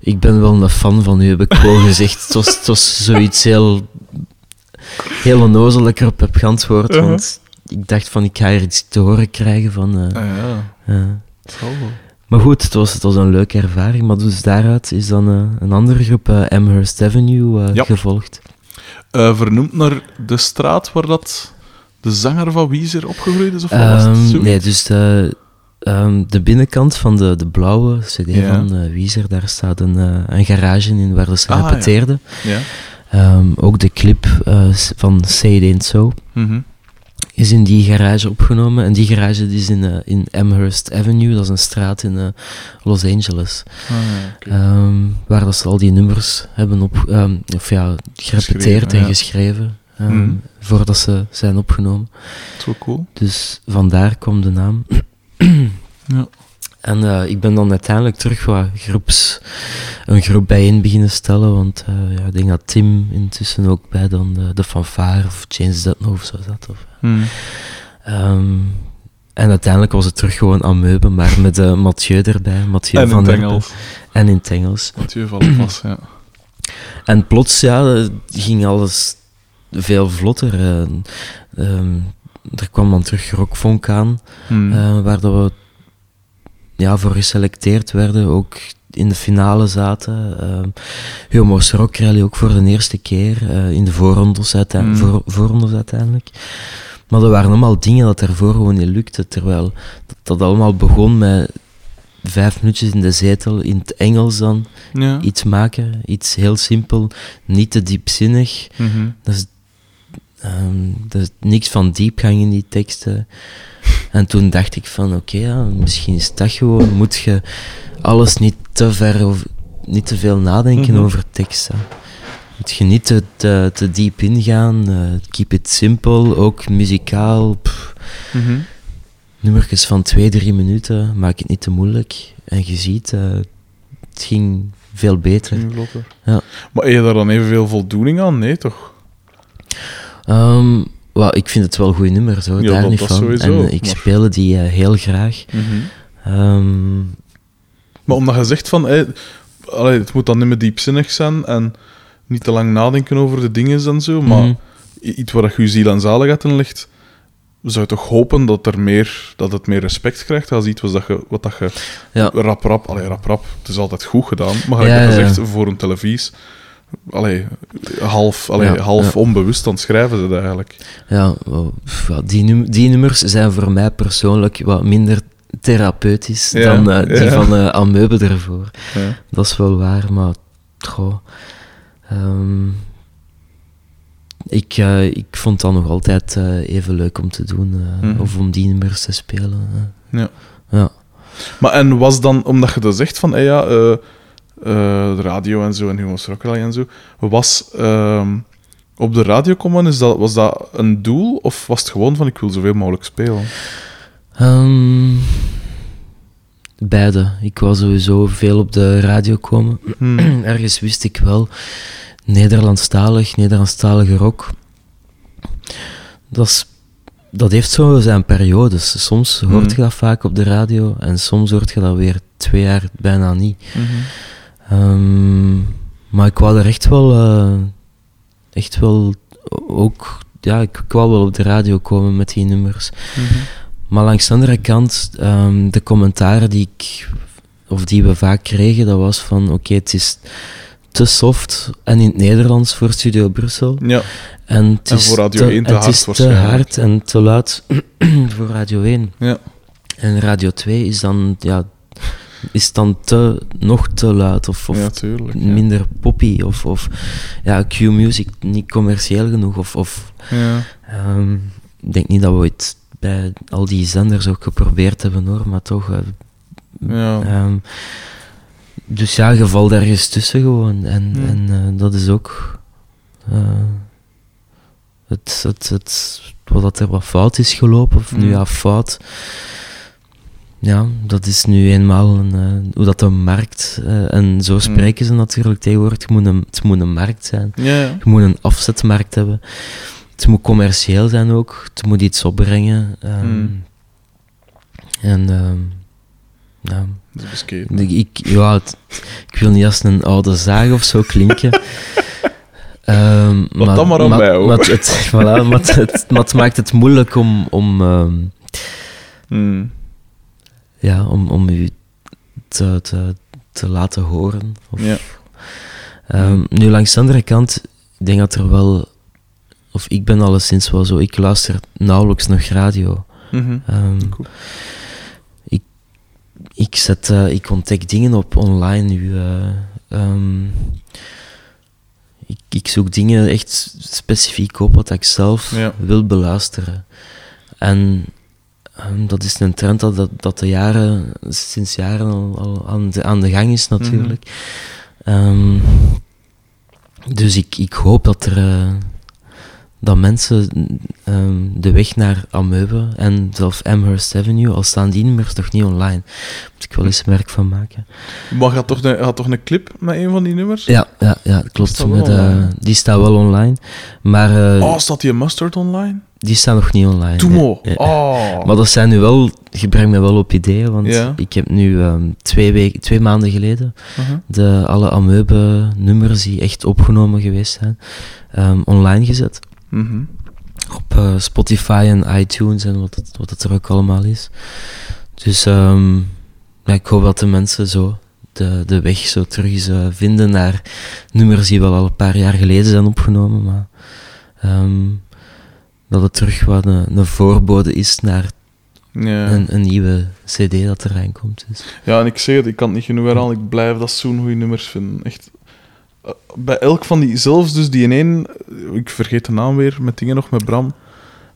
ik ben wel een fan van u, heb ik gewoon gezegd. Het was, het was zoiets heel... Heel onnozel dat ik erop heb geantwoord. Uh-huh. Want ik dacht van, ik ga hier iets te horen krijgen van... eh, Ah, ja, wel. maar goed, het was, het was een leuke ervaring. Maar dus daaruit is dan eh, een andere groep, Amherst Avenue, Ja. gevolgd. Vernoemd naar de straat waar dat de zanger van Weezer opgegroeid is? Of was het? Ehm, nee, dus de, ehm, de binnenkant van de, de blauwe CD Ja. van eh Weezer, daar staat een, eh, een garage in waar ze Ah, repeteerden. Ja. Ehm, ook de clip eh, van Say It Ain't So Mhm. is in die garage opgenomen. En die garage die is in, in Amherst Avenue, dat is een straat in Los Angeles. Ah. Ehm, waar dat ze al die nummers hebben op, of ja, gerepeteerd en geschreven Mhm. voordat ze zijn opgenomen. Dat is wel cool. Dus vandaar komt de naam. Ja. En eh, ik ben dan uiteindelijk terug wat groeps, een groep bijeen beginnen stellen, want eh, ja, ik denk dat Tim intussen ook bij dan de, de fanfare of James Dutton of zo zat. Of, Mhm. Ehm, en uiteindelijk was het terug gewoon Ameuben, maar met uh, Mathieu erbij, Mathieu En van. Engels. En in het Engels. Mathieu van Pas, ja. En plots, ja, eh, ging alles veel vlotter. eh. Er kwam dan terug Rockfonk aan, eh, waar dat we ja, voor geselecteerd werden, ook in de finale zaten. Ehm Homo's Rock Rally ook voor de eerste keer, eh, in de voorrondes, Mm. voor, voorrondes uiteindelijk. Maar er waren allemaal dingen dat daarvoor gewoon niet lukte, terwijl dat, dat allemaal begon met vijf minuutjes in de zetel, in het Engels dan, ja. iets maken, iets heel simpel, niet te diepzinnig. Mhm. Dat is, ehm, er is niks van diepgang in die teksten. En toen dacht ik van, oké, ja, misschien is dat gewoon, moet je alles niet te ver of niet te veel nadenken Mhm. over teksten. Moet je niet te, te, te diep ingaan, eh, keep it simple, ook muzikaal. nummertjes van twee, drie minuten, maak het niet te moeilijk. En je ziet, eh, het ging veel beter. Ja. Maar heb je daar dan evenveel voldoening aan? Nee, toch? Wel, ik vind het wel goede nummers hoor, Ja, daar niet van. sowieso, en ik maar- speel die eh, heel graag. Ehm, Maar omdat je zegt van, allee, het moet dan niet meer diepzinnig zijn en niet te lang nadenken over de dingen en zo, maar mhm. iets waar je ziel en zaligheid in ligt, zou je toch hopen dat, er meer, dat het meer respect krijgt als iets was dat je, wat dat je Ja. rap rap, allee, rap rap, het is altijd goed gedaan, maar Ja, dat je ja, zegt, voor een televisie, allee, half, allee, Ja, half ja. onbewust aan het schrijven ze dat eigenlijk. Ja, die, num- die nummers zijn voor mij persoonlijk wat minder therapeutisch Ja, dan eh, die van Ameuben ervoor. Dat is wel waar, maar goh, ehm, ik, eh, ik vond dat nog altijd even leuk om te doen, Mhm. of om die nummers te spelen. Ja. Ja. Maar en was dan, omdat je dat zegt van, hey ja, de radio en zo en Humo's Rock Rally en zo, was ehm, op de radio komen, is dat, was dat een doel of was het gewoon van ik wil zoveel mogelijk spelen? Ehm, beide. Ik wou sowieso veel op de radio komen. Hmm. Ergens wist ik wel, Nederlandstalig, Nederlandstalige rock. Dat, is, dat heeft zo zijn periodes. Soms hoort Mhm. je dat vaak op de radio en soms hoort je dat weer twee jaar bijna niet. Ehm, maar ik wou er echt wel, eh, echt wel ook, ja, ik, ik wou wel op de radio komen met die nummers. Maar langs de andere kant, ehm, de commentaren die ik, of die we vaak kregen, dat was van, oké, het is te soft en in het Nederlands voor Studio Brussel. Ja, En, het En is voor Radio 1 te het hard is te hard en te luid voor Radio 1. ja. En Radio 2 is dan, ja, is dan te, nog te luid of, of ja, tuurlijk. Ja. minder poppy of, of ja, Q-music niet commercieel genoeg of, of Ja. Ehm, ik denk niet dat we het bij al die zenders ook geprobeerd hebben hoor, maar toch. eh, Ja. ehm, dus ja, je valt ergens tussen gewoon. En, en eh, dat is ook. eh, het, het, het, wat er wat fout is gelopen, of nu ja, fout. Ja, dat is nu eenmaal een, eh, hoe dat de markt. eh, en zo spreken ze natuurlijk tegenwoordig. Het moet, een, het moet een markt zijn. Ja, ja. Je moet een afzetmarkt hebben. Het moet commercieel zijn ook. Het moet iets opbrengen. ehm, Hmm. En ehm, ja, Dat is ik, ik, ja, het- ik wil niet als een oude zaag of zo klinken. Ehm, Wat dan maar aan mij, hoor. Maar het, voilà, maar het, het- maar het maakt het moeilijk om, om, Hmm. Ja, om, om u te, te, te laten horen. Of, Ja. Ehm, nu, langs de andere kant, ik denk dat er wel, of ik ben alleszins wel zo, ik luister nauwelijks nog radio. Mhm. Ehm, Cool. ik, ik, zet, eh, ik ontdek dingen op online nu. eh, ehm, ik, ik zoek dingen echt specifiek op wat ik zelf Ja. wil beluisteren. En ehm, dat is een trend dat, dat, dat de jaren, sinds jaren al, al aan, de, aan de gang is natuurlijk. Ehm, dus ik, ik hoop dat er eh, dat mensen ehm, de weg naar Ameuben en zelfs Amherst Avenue, al staan die nummers nog niet online, moet ik wel eens merk van maken. Maar gaat toch, een, gaat toch een clip met een van die nummers? Ja, ja, ja klopt. Met, eh, die staat wel online, maar eh, Oh, staat die Mustard online? Die staat nog niet online. Toemo. Nee. Oh. Maar dat zijn nu wel, je brengt me wel op ideeën, want Ja. ik heb nu ehm, twee, weken, twee maanden geleden Uh-huh. de, alle Ameuben nummers die echt opgenomen geweest zijn, ehm, online gezet. Mhm. op eh, Spotify en iTunes en wat het, wat het er ook allemaal is. Dus ehm, ja, ik hoop dat de mensen zo de, de weg zo terug eens, vinden naar nummers die wel al een paar jaar geleden zijn opgenomen, maar dat het terug wat een, een voorbode is naar Ja. een, een nieuwe cd dat eraan komt. Dus. ja, en ik zeg het, ik kan het niet genoeg herhalen. Ik blijf dat zo'n goede nummers vinden. Echt. Eh, Bij elk van die, zelfs dus die in één, ik vergeet de naam weer, met dingen nog met Bram.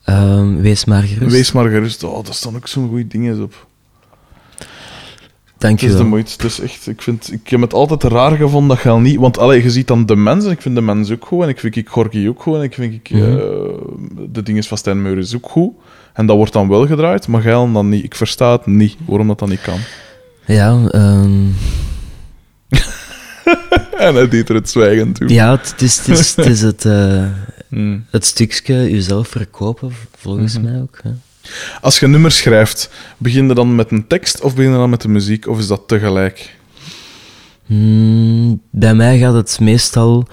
Ehm, wees maar gerust. Wees maar gerust. Oh, daar staan ook zo'n goede dingen op. Dank Het je is de wel. moeite. Het is echt, ik, vind, ik heb het altijd raar gevonden dat je al niet... Want allee, je ziet dan de mensen, ik vind de mensen ook goed, en ik vind ik Gorky ook goed, en ik vind ik, Mhm. eh, de dingen van Stijn Meuris ook goed. En dat wordt dan wel gedraaid, maar jij dan niet. Ik versta het niet, waarom dat dan niet kan. Ja, ehm En hij deed er het zwijgen toe. Ja, het het is het, is, het, is het, eh, Hmm. het stukje jezelf verkopen, volgens mij ook. Hè. Als je een nummer schrijft, begin je dan met een tekst of begin je dan met de muziek? Of is dat tegelijk? Hmm, bij mij gaat het meestal.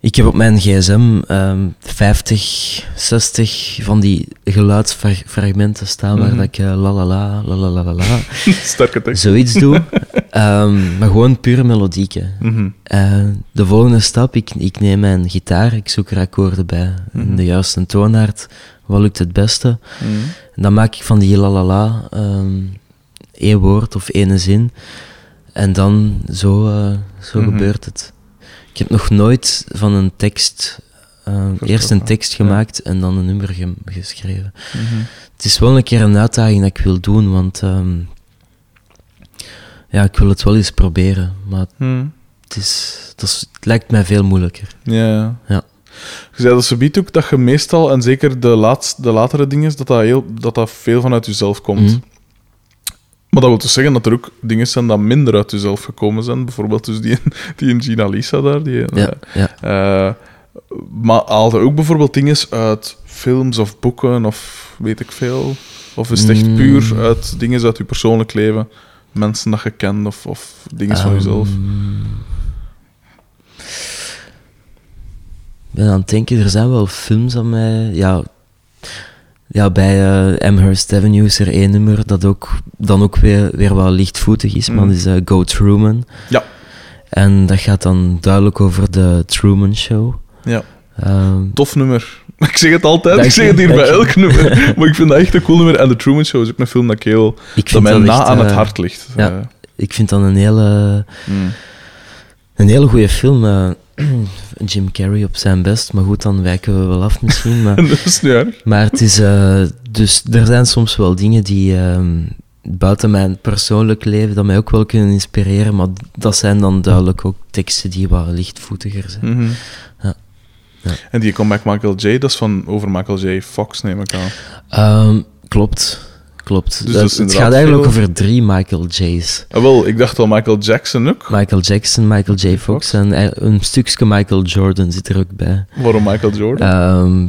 Ik heb op mijn gsm ehm 50, 60 van die geluidsfragmenten staan waar dat ik eh, la la la, la la la la la, Sterke tekst. zoiets doe. Ehm, maar gewoon pure melodieken. Mhm. Eh, de volgende stap, ik, ik neem mijn gitaar, ik zoek er akkoorden bij. Mhm. De juiste toonaard, wat lukt het beste? En dan maak ik van die la la la ehm, één woord of één zin. En dan zo, eh, zo Mhm. gebeurt het. Ik heb nog nooit van een tekst, eh, eerst een tekst ja. gemaakt en dan een nummer ge- geschreven. Mhm. Het is wel een keer een uitdaging dat ik wil doen, want ehm, ja, ik wil het wel eens proberen. Maar Mhm. het, is, dat is, het lijkt mij veel moeilijker. Ja. Ja. Je zei dat ze biedt ook dat je meestal, en zeker de, laatst, de latere dingen, dat dat, heel, dat dat veel vanuit jezelf komt. Mhm. Maar dat wil dus zeggen dat er ook dingen zijn dat minder uit jezelf gekomen zijn. Bijvoorbeeld dus die, die in Gina Lisa daar. Die, Ja, ja. eh, maar haalde ook bijvoorbeeld dingen uit films of boeken of weet ik veel? Of is het echt Mm. puur uit dingen uit je persoonlijk leven? Mensen dat je kent of, of dingen van jezelf? Ik ben aan het denken, er zijn wel films aan mij. Ja, ja bij eh Amherst Avenue is er één nummer dat ook, dan ook weer, weer wel lichtvoetig is, maar Mm. dat is eh, Go Truman. Ja. En dat gaat dan duidelijk over de Truman Show. Ja. Ehm, Tof nummer. Ik zeg het altijd, ik zeg het hier bij elk nummer. Maar ik vind dat echt een cool nummer. En The Truman Show is ook een film dat, ik heel, ik dat mij dat na echt, aan het eh, hart ligt. ja. Ik vind dat een hele, mm. een hele goede film. eh, Jim Carrey op zijn best, maar goed, dan wijken we wel af misschien. Maar dat is niet erg. Maar het is, eh, dus er zijn soms wel dingen die ehm, buiten mijn persoonlijk leven, dat mij ook wel kunnen inspireren, maar dat zijn dan duidelijk ook teksten die wat lichtvoetiger zijn. Mhm. Ja. Ja. En die Comeback Michael J, dat is van over Michael J. Fox, neem ik aan. Ehm, klopt, klopt. Dus Dat- dat is het gaat eigenlijk veel- over drie Michael J's. Ah, wel, ik dacht al Michael Jackson ook. Michael Jackson, Michael J. Fox Fox. en eh, een stukje Michael Jordan zit er ook bij. Waarom Michael Jordan? Ehm,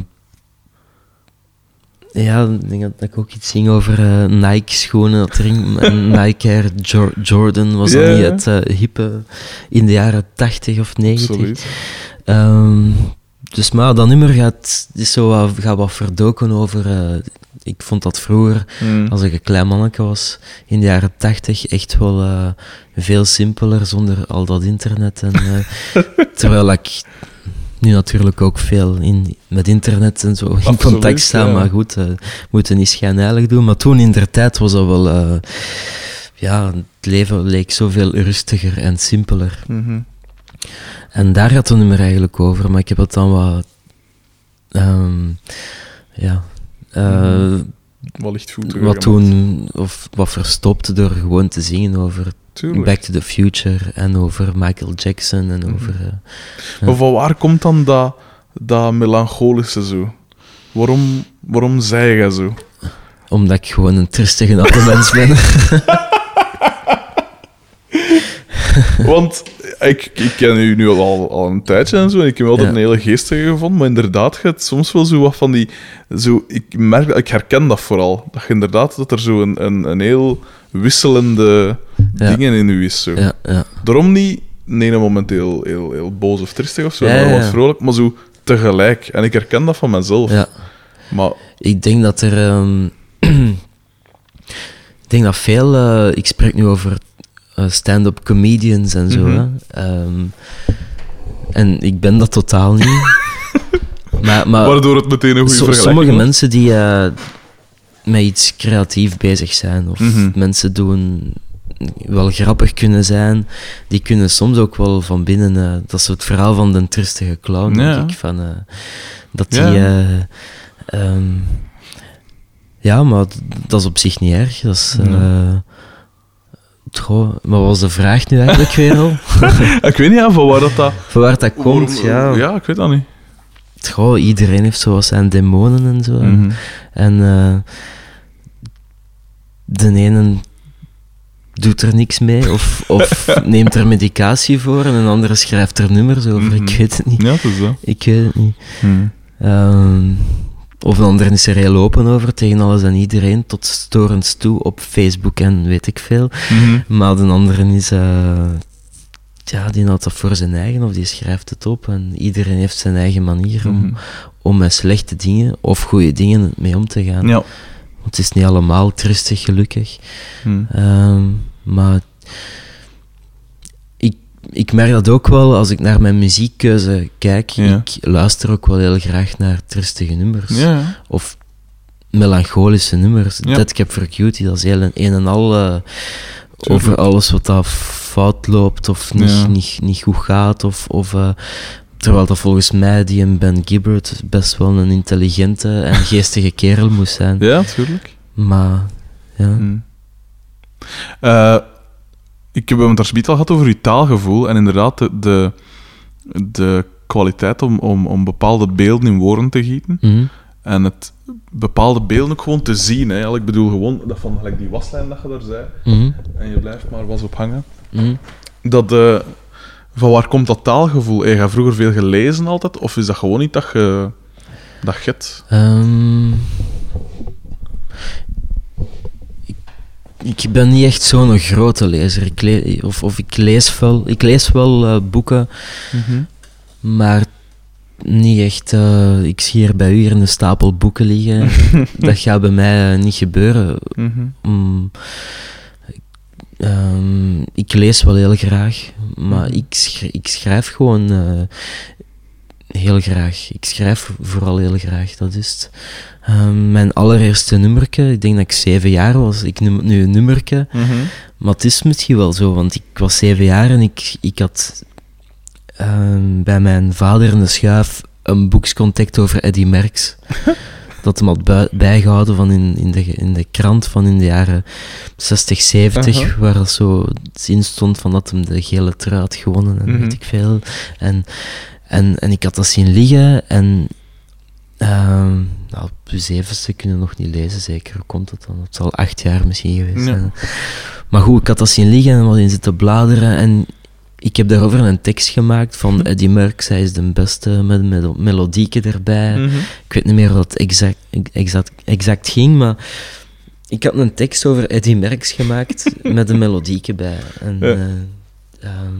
ja, ik denk dat, ik ook iets zing over eh, Nike-schoenen. Dat in- een Nike Air Jo- Jordan was dat niet het eh, hippe in de jaren 80 of 90. Zoiets. Ehm, dus maar dat nummer gaat, is zo gaat wat verdoken over... ik vond dat vroeger, Mm. als ik een klein manneke was, in de jaren 80 echt wel eh, veel simpeler zonder al dat internet. En, eh, terwijl ik nu natuurlijk ook veel in, met internet en zo in contact sta. ja. Maar goed, eh moeten niet schijnheilig doen. Maar toen in der tijd was dat wel... ja, het leven leek zoveel rustiger en simpeler. Mhm. En daar gaat het nummer eigenlijk over, maar ik heb het dan wat... ehm, ja... eh, Wat lichtvoetiger wat toen... Of wat verstopt door gewoon te zingen over Tuurlijk. Back to the Future en over Michael Jackson en Mhm. over... eh, Maar van waar komt dan dat, dat melancholische zo? Waarom, waarom zei je zo? omdat ik gewoon een tristige oude mens ben. Want ik, ik ken u nu al, al een tijdje en zo, en ik heb altijd Ja. een hele geestige gevonden, maar inderdaad, hebt soms wel zo wat van die... Zo, ik merk, ik herken dat vooral. Dat je inderdaad, dat er zo een, een, een heel wisselende Ja. dingen in u is. Zo. ja, ja. Daarom niet in een moment heel, heel, heel boos of tristig of zo, maar wat vrolijk, maar zo tegelijk. En ik herken dat van mezelf. ja. Maar Ik denk dat er... ehm, ik denk dat veel... eh, ik spreek nu over stand-up comedians en zo. Mhm. hè. Ehm, en ik ben dat totaal niet. maar, maar waardoor het meteen een goede so- sommige was. mensen die eh, met iets creatief bezig zijn, of Mhm. mensen doen wel grappig kunnen zijn, die kunnen soms ook wel van binnen... eh, dat is het verhaal van de tristige clown, Ja. denk ik. Van, eh, dat die... Ja. eh, ehm, ja, maar dat is op zich niet erg. Dat is... eh, Maar wat was de vraag nu eigenlijk weer al? Ik weet niet ja, van waar dat... dat Van waar dat komt, ja. Ja, ik weet dat niet. Goh, iedereen heeft zo wat zijn demonen en zo. Mhm. En eh, de ene doet er niks mee of, of neemt er medicatie voor en een andere schrijft er nummers over. Ik Mhm. weet het niet. Ja, dat is dat. Ik weet het niet. Hmm. Ehm, of een ander is er heel open over tegen alles en iedereen, tot storends toe op Facebook en weet ik veel. Mhm. Maar de andere is, eh, ja, die houdt dat voor zijn eigen of die schrijft het op en iedereen heeft zijn eigen manier om, Mhm. om met slechte dingen of goede dingen mee om te gaan. Ja. Want het is niet allemaal trustig, gelukkig. Hmm. Ehm, maar ik, merk dat ook wel als ik naar mijn muziekkeuze kijk. Ja. Ik luister ook wel heel graag naar trustige nummers. Ja. Of melancholische nummers. Ja. Dead Cap for Cutie, dat is heel een, een en al eh, over alles wat dat fout loopt of niet, niet, niet goed gaat. Of, of, eh, terwijl dat volgens mij die en Ben Gibbard best wel een intelligente en geestige kerel moest zijn. Ja, tuurlijk. Maar ja. Hmm. Eh, ik heb het daar zoiets al gehad over je taalgevoel. En inderdaad, de, de, de kwaliteit om, om, om bepaalde beelden in woorden te gieten. Mhm. En het bepaalde beelden ook gewoon te zien. Hè. Ik bedoel gewoon, dat van gelijk die waslijn dat je daar zei. Mhm. En je blijft maar was op hangen. Mhm. Dat, eh, van waar komt dat taalgevoel? Heb je vroeger veel gelezen altijd? Of is dat gewoon niet dat je dat het? Ehm, ik, ik ben niet echt zo'n grote lezer. Ik le- of, of ik lees wel, ik lees wel eh, boeken, maar niet echt. eh, ik zie hier bij u hier een stapel boeken liggen. dat gaat bij mij eh, niet gebeuren. Mhm. Mm, ehm, ik lees wel heel graag, maar Mhm. ik, ik schrijf gewoon heel graag. Ik schrijf vooral heel graag, dat is het. Ehm, mijn allereerste nummerke, ik denk dat ik zeven jaar was, ik noem het nu een nummerke, Mhm. maar het is misschien wel zo, want ik was zeven jaar en ik, ik had ehm, bij mijn vader in de schuif een boekscontact over Eddy Merckx. dat hem had bijgehouden van in, in, de, in de krant van in de jaren 60, 70, Aha. waar dat zo in stond van dat hem de gele trui had gewonnen en Mhm. weet ik veel. En, en, en ik had dat zien liggen en ehm nou, op uw zevenste kunnen nog niet lezen, zeker. Hoe komt dat dan? Het zal acht jaar misschien geweest Ja. zijn. Maar goed, ik had dat zien liggen en wat in zitten bladeren. En ik heb daarover een tekst gemaakt van Eddie Merckx. Hij is de beste met een melo- melodieke erbij. Mhm. Ik weet niet meer wat het exact, exact, exact ging, maar ik had een tekst over Eddie Merckx gemaakt met een melodieke bij. En, Ja. eh, ehm,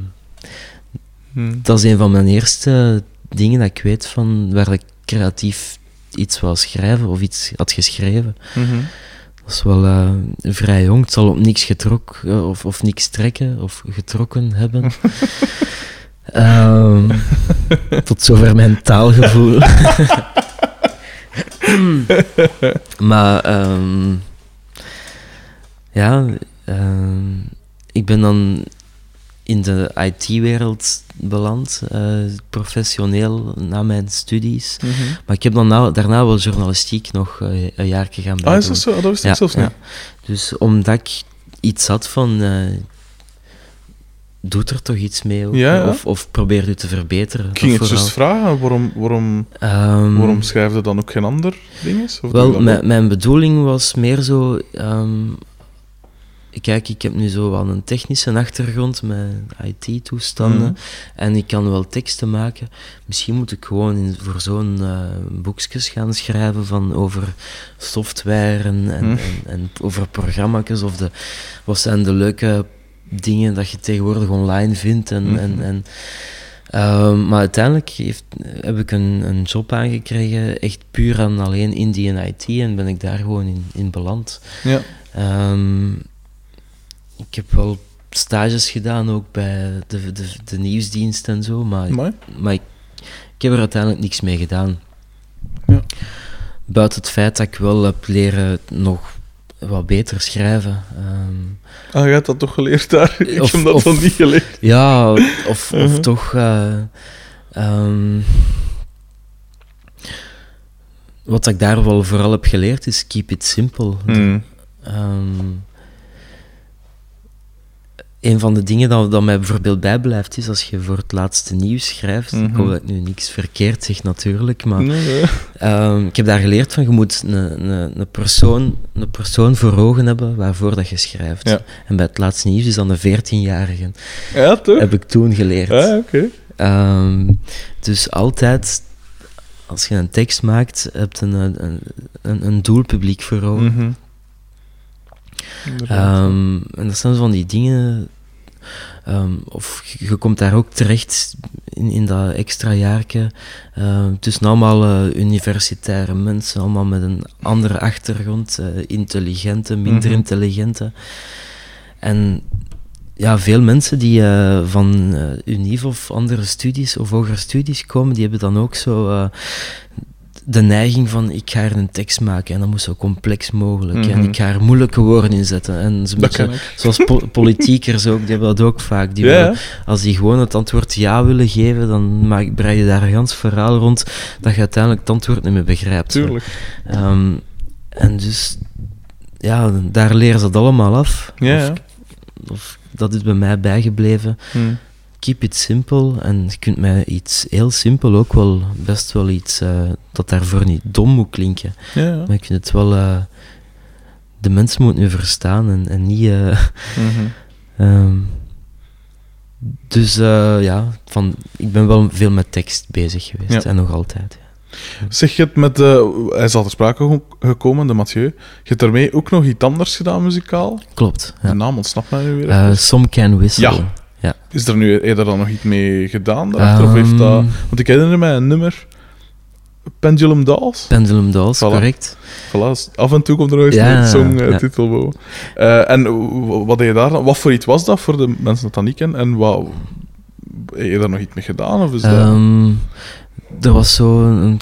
Mhm. dat is een van mijn eerste dingen dat ik weet van waar ik creatief iets wou schrijven of iets had geschreven. Mhm. Is wel eh, vrij jong. Het zal op niks getrokken of, of niks trekken of getrokken hebben. Ehm, tot zover mijn taalgevoel. maar ehm, ja, ehm, ik ben dan in de IT-wereld beland, eh, professioneel na mijn studies. Mhm. Maar ik heb dan na- daarna wel journalistiek nog eh, een jaar gaan bijdoen. Ah, is dat zo? Ah, Dat wist ik Ja, zelfs ja. Dus omdat ik iets had van... eh doet er toch iets mee? ook? Ja, ja. Of, of probeer u te verbeteren. Ik ging het juist vragen, waarom, waarom, Ehm, waarom schrijf je dan ook geen ander ding? Of Wel, mijn bedoeling was meer zo... ehm, kijk, ik heb nu zo wel een technische achtergrond met IT-toestanden. Mhm. En ik kan wel teksten maken. Misschien moet ik gewoon in, voor zo'n eh boekjes gaan schrijven van over software en, en, Mhm. en, en over programma's. Of de, wat zijn de leuke dingen dat je tegenwoordig online vindt. En, Mhm. en, en, ehm, maar uiteindelijk heeft, heb ik een, een job aangekregen, echt puur en alleen in die IT. En ben ik daar gewoon in, in beland. Ja. Ehm, ik heb wel stages gedaan, ook bij de, de, de nieuwsdienst en zo, maar, Mooi. maar ik, ik heb er uiteindelijk niks mee gedaan. Ja. Buiten het feit dat ik wel heb leren nog wat beter schrijven. Ehm, Ah, jij hebt dat toch geleerd daar? Ik Of- heb dat of- nog niet geleerd. ja, of, of Mhm. toch... eh, ehm, wat ik daar wel vooral heb geleerd is keep it simple. Hmm. Ehm, een van de dingen dat, dat mij bijvoorbeeld bijblijft is als je voor het laatste nieuws schrijft. Ik Mhm. hoop dat ik nu niks verkeerd zeg natuurlijk, maar Nee, nee. ehm, ik heb daar geleerd van je moet een, een, een, persoon, een persoon voor ogen hebben waarvoor dat je schrijft. Ja. En bij het laatste nieuws is dan een 14-jarige. Ja, toch? Heb ik toen geleerd. Ja, oké. Ehm, dus altijd, als je een tekst maakt, heb je een, een, een, doelpubliek voor ogen. Mhm. Ehm, en dat zijn zo van die dingen. ehm, of je je komt daar ook terecht in, in dat extra jaarke. ehm, tussen allemaal eh, universitaire mensen, allemaal met een andere achtergrond. eh, intelligente, minder Mhm. intelligente. En ja, veel mensen die eh, van unief of andere studies of hogere studies komen, die hebben dan ook zo de neiging van ik ga er een tekst maken en dat moet zo complex mogelijk. En Mhm. ik ga er moeilijke woorden in zetten. En ze moeten, zoals po- politiekers ook, die hebben dat ook vaak. Die willen- als die gewoon het antwoord ja willen geven, dan maak, brei je daar een gans verhaal rond dat je uiteindelijk het antwoord niet meer begrijpt. tuurlijk. Ehm, en dus, ja, daar leren ze dat allemaal af. Ja, Of, dat is bij mij bijgebleven. Hm. Keep it simple. En je kunt mij iets heel simpel ook wel, best wel iets eh, dat daarvoor niet dom moet klinken. Ja, ja. Maar ik vind het wel, eh, de mensen moeten nu verstaan en, en niet. eh, Mhm. ehm, dus ja, van, ik ben wel veel met tekst bezig geweest Ja. en nog altijd. Zeg je het met... eh, hij is al ter sprake ge- gekomen, de Mathieu. Je hebt daarmee ook nog iets anders gedaan, muzikaal? Klopt. De naam ontsnapt mij nu weer. Some Can Whistle. Ja. Is er nu eerder dan nog iets mee gedaan daarachter? of heeft dat... Ehm, Want ik herinner mij een nummer... Pendulum Dolls? Pendulum Dolls, Voilà. correct. Voilà, af en toe komt er nog eens Ja, een song eh, ja. Eh, en wat deed je daar dan? Wat voor iets was dat voor de mensen dat dat niet kennen? En wat, heb je daar nog iets mee gedaan? Of is dat... Ehm, er was zo een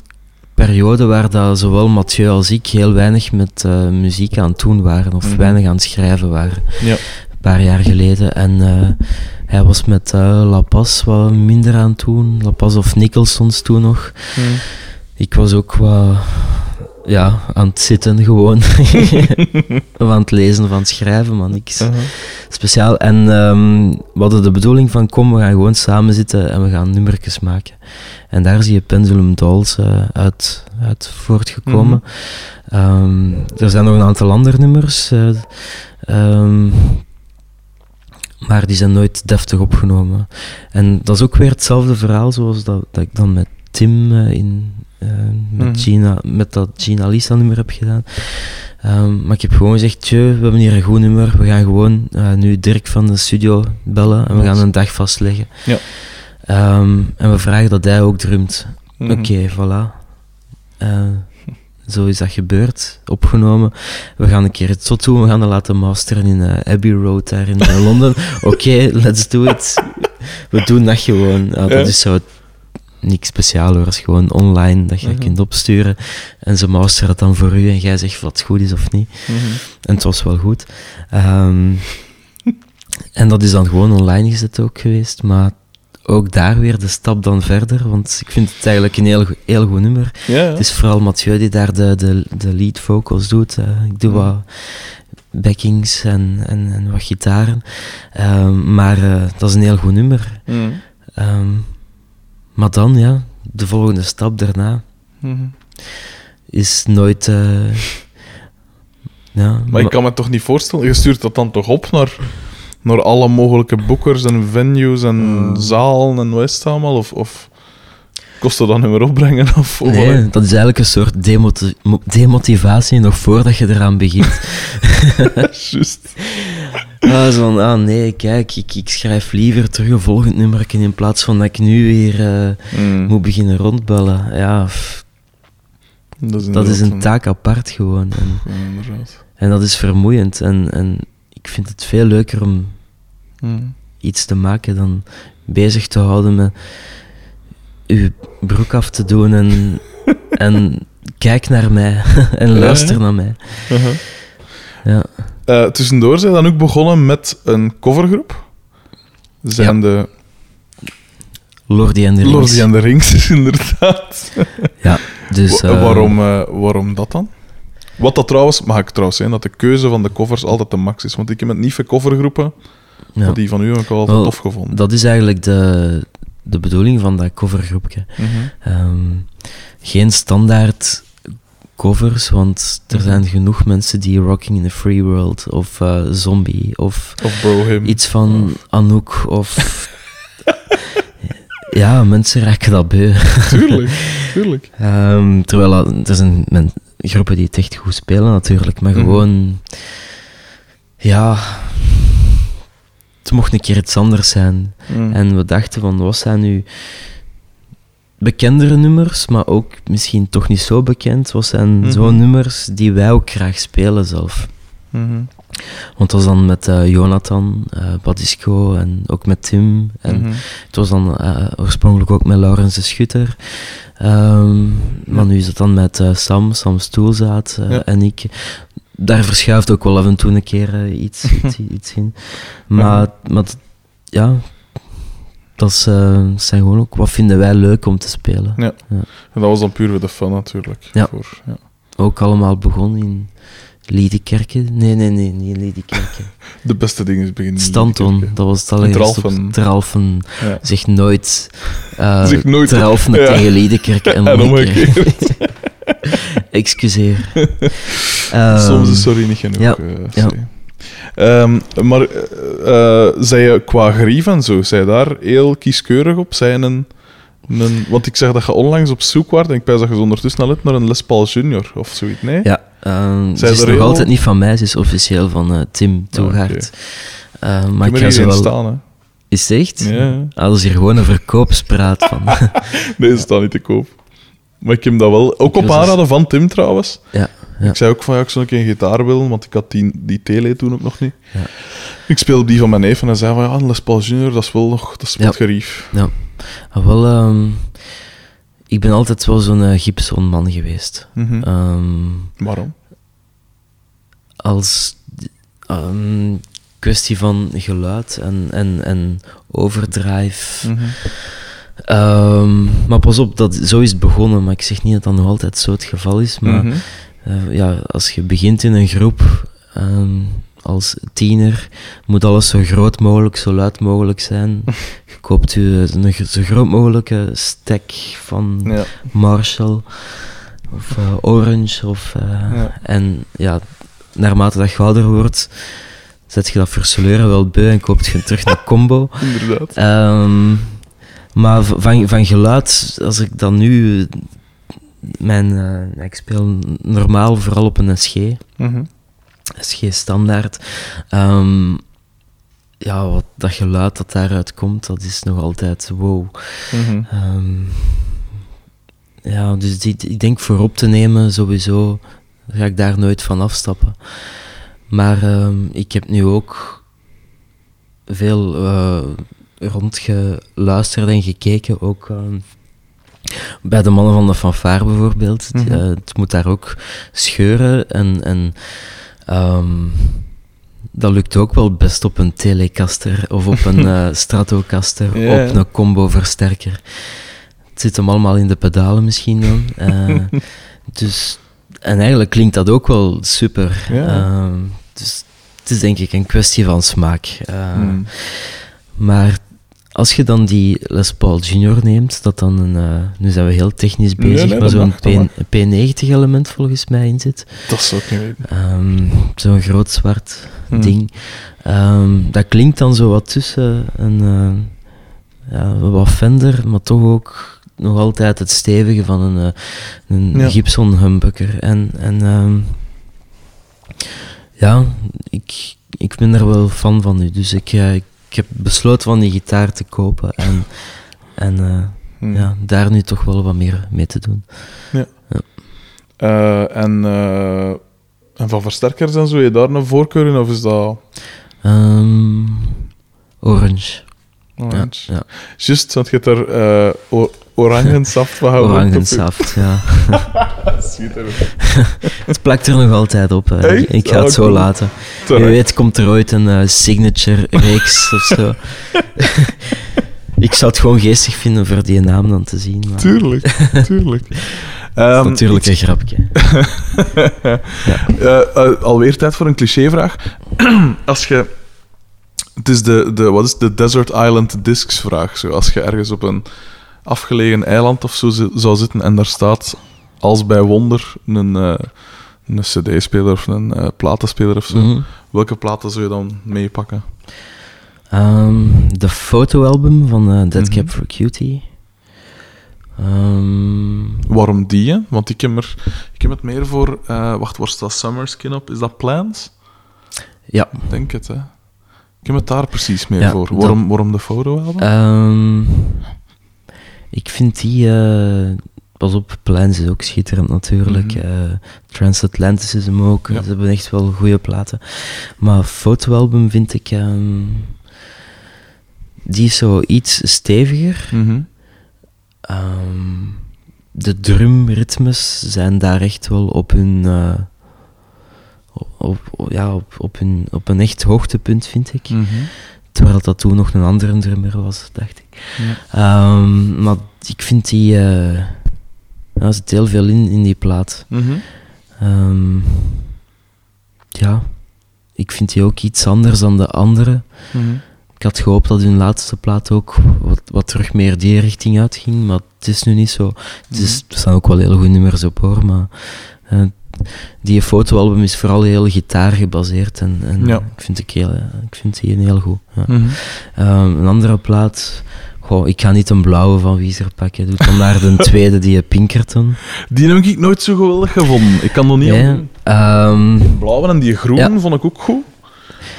periode waar dat zowel Mathieu als ik heel weinig met eh, muziek aan het doen waren, of Mhm. weinig aan het schrijven waren. Ja. Een paar jaar geleden. En hij was met eh, La Paz wat minder aan het doen. La Paz of Nicholsons toen nog. Hm. Ik was ook wat ja, aan het zitten gewoon. aan het lezen, van het schrijven, maar niks Uh-huh. speciaal. En ehm, we hadden de bedoeling van, kom, we gaan gewoon samen zitten en we gaan nummertjes maken. En daar zie je Pendulum Dolls eh, uit, uit voortgekomen. Ehm, er zijn nog een aantal andere nummers, ehm, maar die zijn nooit deftig opgenomen. En dat is ook weer hetzelfde verhaal zoals dat, dat ik dan met Tim eh, in, eh, met, Mhm. Gina, met dat Gina Lisa nummer heb gedaan. Ehm, maar ik heb gewoon gezegd, tjö, we hebben hier een goed nummer. We gaan gewoon eh, nu Dirk van de studio bellen en we gaan een dag vastleggen. Ja. Ehm, en we vragen dat hij ook drumt. Mhm. Oké, voilà. Eh, zo is dat gebeurd, opgenomen. We gaan een keer het zot doen, we gaan dat laten masteren in eh, Abbey Road daar in eh, Londen. Oké, let's do it. We doen dat gewoon. Ja. dat is zo niks speciaal hoor, dat is gewoon online dat je Mhm. kunt opsturen. En ze masteren het dan voor u en jij zegt of het goed is of niet. Mhm. En het was wel goed. Ehm, en dat is dan gewoon online gezet ook geweest, maar ook daar weer de stap dan verder, want ik vind het eigenlijk een heel, heel goed nummer. Ja, ja. Het is vooral Mathieu die daar de, de, de lead vocals doet. eh. ik doe wat backings en, en, en wat gitaren. Ehm, maar eh, dat is een heel goed nummer. Mhm. Ehm, maar dan, ja, de volgende stap daarna Mhm. is nooit... eh, ja, Maar ik kan me toch niet voorstellen, je stuurt dat dan toch op naar, naar alle mogelijke boekers en venues en Mm. zalen en wat allemaal? Of, of kost dat dan meer opbrengen? Of, of Nee, dat is eigenlijk een soort demoti- mo- demotivatie nog voordat je eraan begint. Juist. ah, zo van, ah nee, kijk, ik, ik schrijf liever terug een volgend nummer in plaats van dat ik nu weer eh, Mm. moet beginnen rondbellen. Ja, Dat is, dat is een taak apart gewoon. En, Ja, en dat is vermoeiend. En, en ik vind het veel leuker om Mm. iets te maken dan bezig te houden met uw broek af te doen en, en kijk naar mij en Ja, luister ja. naar mij. Uh-huh. Ja. Eh, tussendoor zijn we dan ook begonnen met een covergroep. Zijn de Lordy en de Rings. Lordy and the Rings, inderdaad. Dus, Wa- eh, waarom, eh, waarom dat dan? Wat dat trouwens, mag ik trouwens zeggen, dat de keuze van de covers altijd de max is. Want ik heb met niet veel covergroepen ja. Die van u altijd Wel, tof gevonden. Dat is eigenlijk de, de bedoeling van dat covergroepje. Mhm. Ehm, geen standaard covers, want er Mhm. zijn genoeg mensen die Rocking in the Free World of eh, Zombie of Of Bro Him. iets van Anouk of... ja, mensen raken dat beu. Tuurlijk, tuurlijk. Ehm, terwijl er zijn men, groepen die het echt goed spelen natuurlijk, maar Mhm. gewoon... Ja... Het mocht een keer iets anders zijn. Mm. En we dachten van, wat zijn nu bekendere nummers, maar ook misschien toch niet zo bekend. Wat zijn Mhm. zo'n nummers die wij ook graag spelen zelf. Mhm. Want het was dan met eh, Jonathan, eh Badisco en ook met Tim. En Mhm. het was dan eh, oorspronkelijk ook met Laurens de Schutter. Ehm, maar nu is het dan met Sam, Sam Stoelzaat Ja. en ik. Daar verschuift ook wel af en toe een keer eh, iets, iets, iets in. Maar, maar ja, dat is, eh, zijn gewoon ook wat vinden wij leuk om te spelen. En dat was dan puur voor de fun natuurlijk. Ja. Voor, ja. Ook allemaal begonnen in Liedekerke. Nee, nee, nee, niet in Liedekerke. De beste dingen is beginnen. in Stanton, dat was het op Tralfen. Ja. Zeg nooit. Zeg nooit- Tralfen Ja. tegen Liedekerke en En omgekeerd. Excuseer. Soms Ehm, is sorry niet genoeg. ja, eh, ja. Ehm, maar eh, eh, zij je qua grief en zo, zij daar heel kieskeurig op? Zijn een, een, want ik zeg dat je onlangs op zoek was en ik pijs dat je ondertussen al hebt naar een Les Paul Junior of zoiets, nee? Ja, ze is nog heel- altijd niet van mij, ze is officieel van Tim Toegaard. Eh, maar ik ga ze wel... staan, hè. Is het echt? Ja. Ah, dat is hier gewoon een verkoopspraat van. Deze staat niet te koop. Maar ik heb dat wel... Ook op aanraden van Tim, trouwens. ja, ja. Ik zei ook van, ja, ik zou een keer een gitaar willen, want ik had die, die tele toen ook nog niet. Ja. Ik speelde die van mijn neef en hij zei van, ja, een Les Paul Junior, dat is wel nog... Dat is Ja. wat gerief. Ah, wel, ehm, ik ben altijd wel zo'n eh, Gibson-man geweest. Mhm. Ehm, Waarom? als ehm, kwestie van geluid en, en, en overdrive. Mhm. Ehm, maar pas op, dat, zo is het begonnen. Maar ik zeg niet dat dat nog altijd zo het geval is. Maar Mhm. eh, ja, als je begint in een groep ehm, als tiener, moet alles zo groot mogelijk, zo luid mogelijk zijn. Je koopt je een zo groot mogelijke stack van Ja. Marshall of eh, Orange. Of, eh, Ja. En ja, naarmate dat je ouder wordt, zet je dat versleuren wel beu en koopt je terug een combo. Inderdaad. Ehm, maar van, van geluid, als ik dan nu. Mijn, eh, ik speel normaal vooral op een SG, Mhm. SG standaard. Ehm, ja, wat, dat geluid dat daaruit komt, dat is nog altijd wow. Mhm. Ehm, ja, dus die, ik denk voor op te nemen sowieso ga ik daar nooit van afstappen. Maar ehm, ik heb nu ook veel eh, rondgeluisterd en gekeken, ook ehm, bij de mannen van de fanfare bijvoorbeeld. Mhm. Eh, het moet daar ook scheuren en, en ehm, dat lukt ook wel best op een Telecaster of op een eh, Stratocaster, op een combo versterker. Het zit hem allemaal in de pedalen misschien dan. Eh, dus, en eigenlijk klinkt dat ook wel super. Ehm, dus het is denk ik een kwestie van smaak. Mhm. Maar als je dan die Les Paul Junior neemt, dat dan een, eh, nu zijn we heel technisch bezig, nee, maar zo'n mag, dat mag. P- P90-element volgens mij in zit. Dat zou ik niet weten. Ehm, zo'n groot zwart Mhm. ding. Ehm, dat klinkt dan zo wat tussen een eh, ja, wat Fender, maar toch ook nog altijd het stevige van een, eh, een Ja. Gibson humbucker. En, en ehm, ja, ik, ik ben er wel fan van nu. Dus ik, eh, ik heb besloten van die gitaar te kopen en, en eh, Mhm. ja, daar nu toch wel wat meer mee te doen. Eh, en, eh, en van versterkers en zo, je daar een voorkeur in, of is dat... Ehm, orange. Ja, Orange? ja. Juist, want je hebt o- orangensaft gehouden. Orangensaft, ja. Schitterend. Het plakt er nog altijd op. Echt? Ik ga Oh, het zo cool. laten. Wie Terecht. weet komt er ooit een eh, signature reeks of zo. ik zou het gewoon geestig vinden voor die naam dan te zien. Maar Tuurlijk, tuurlijk. dat is Ehm, natuurlijk een grapje. Eh, eh, alweer tijd voor een clichévraag. Als je Het is de, de, wat is de Desert Island Discs vraag. Zo, als je ergens op een afgelegen eiland of zo zou zitten en daar staat als bij wonder een, eh, een cd-speler of een eh, platenspeler of zo. Mhm. Welke platen zou je dan meepakken? Ehm, de fotoalbum van eh, Dead Mhm. Cap for Cutie. Ehm, Waarom die? hè? Want ik heb, er, ik heb het meer voor... wacht, waar staat Summer Skin op? Is dat Plans? ja. Ik denk het, hè. Ik heb het daar precies meer Ja, voor. dat- Waarom, waarom de fotoalbum? Ehm, ik vind die... eh, pas op, Plans is ook schitterend natuurlijk. Transatlantis is hem ook. Ja. Ze hebben echt wel goede platen. Maar fotoalbum vind ik... ehm, die is zo iets steviger. Mhm. Ehm, de drumritmes zijn daar echt wel op hun... eh, op, op- ja, op, op, hun, op een echt hoogtepunt, vind ik. Mhm. Terwijl dat toen nog een andere drummer was, dacht ik. Ja. Ehm, maar ik vind die... eh er zit heel veel in, in die plaat. Mhm. Ehm, ja, ik vind die ook iets anders dan de andere. Mhm. Ik had gehoopt dat hun laatste plaat ook wat, wat terug meer die richting uitging, maar het is nu niet zo. Het is, er staan ook wel hele goede nummers op hoor, maar eh, die fotoalbum is vooral heel gitaar gebaseerd en, en Ja. ik, vind ik, heel, eh, ik vind die heel goed. Ja. Mhm. Ehm, een andere plaat, goh, ik ga niet een blauwe van Wieser pakken, doe dan maar de tweede, die Pinkerton. Die heb ik nooit zo geweldig gevonden. Ik kan nog niet Ja, aan ehm, Die blauwe en die groen Ja. vond ik ook goed.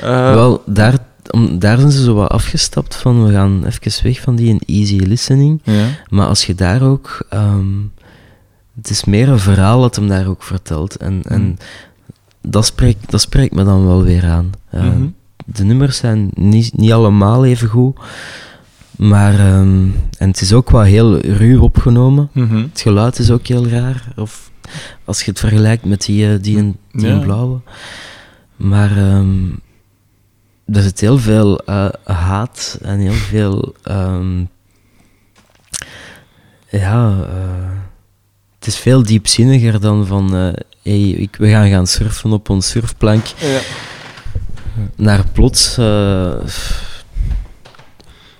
Eh, Wel, daar, om, daar zijn ze zo wat afgestapt van, we gaan even weg van die in easy listening. ja. Maar als je daar ook... ehm, het is meer een verhaal dat hem daar ook vertelt. En, en Mhm. dat, spreekt, dat spreekt me dan wel weer aan. Eh, Mhm. De nummers zijn niet, niet allemaal even goed. Maar... ehm, en het is ook wel heel ruw opgenomen. Mhm. Het geluid is ook heel raar. Of als je het vergelijkt met die, eh, die, in, die blauwe. Maar ehm, er zit heel veel eh, haat en heel veel. ehm, ja, eh, het is veel diepzinniger dan van. eh, hey, ik, we gaan gaan surfen op ons surfplank. Ja. Naar plots. eh,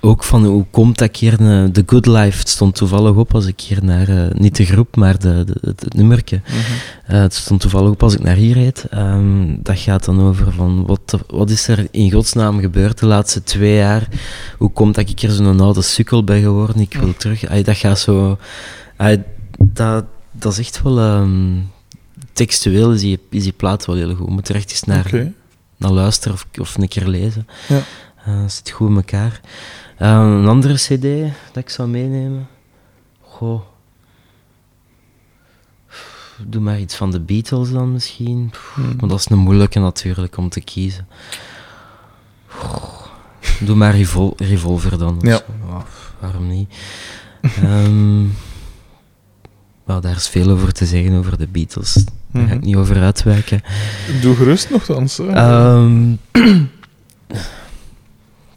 ook van hoe komt dat ik hier. eh, The Good Life het stond toevallig op als ik hier naar. eh, niet de groep, maar de, de, het, het nummertje. Mhm. Eh, het stond toevallig op als ik naar hier reed. Ehm, dat gaat dan over van wat, wat is er in godsnaam gebeurd de laatste twee jaar? Hoe komt dat ik hier zo'n oude sukkel ben geworden? Ik wil terug. Ay, dat gaat zo. ay, dat, dat is echt wel. ehm, textueel is die, is die plaat wel heel goed. Je moet er echt eens naar, luisteren of, of een keer lezen. Ja. Eh, het zit goed in elkaar. Eh, een andere CD dat ik zou meenemen. Goh. Doe maar iets van de Beatles dan misschien. Mhm. Maar dat is een moeilijke natuurlijk om te kiezen. Goh. Doe maar Revol Revolver dan. Ja. Ja, waarom niet? Ehm, wel, daar is veel over te zeggen over de Beatles. Daar ga ik Mhm. niet over uitwijken. Doe gerust nogthans. Ehm,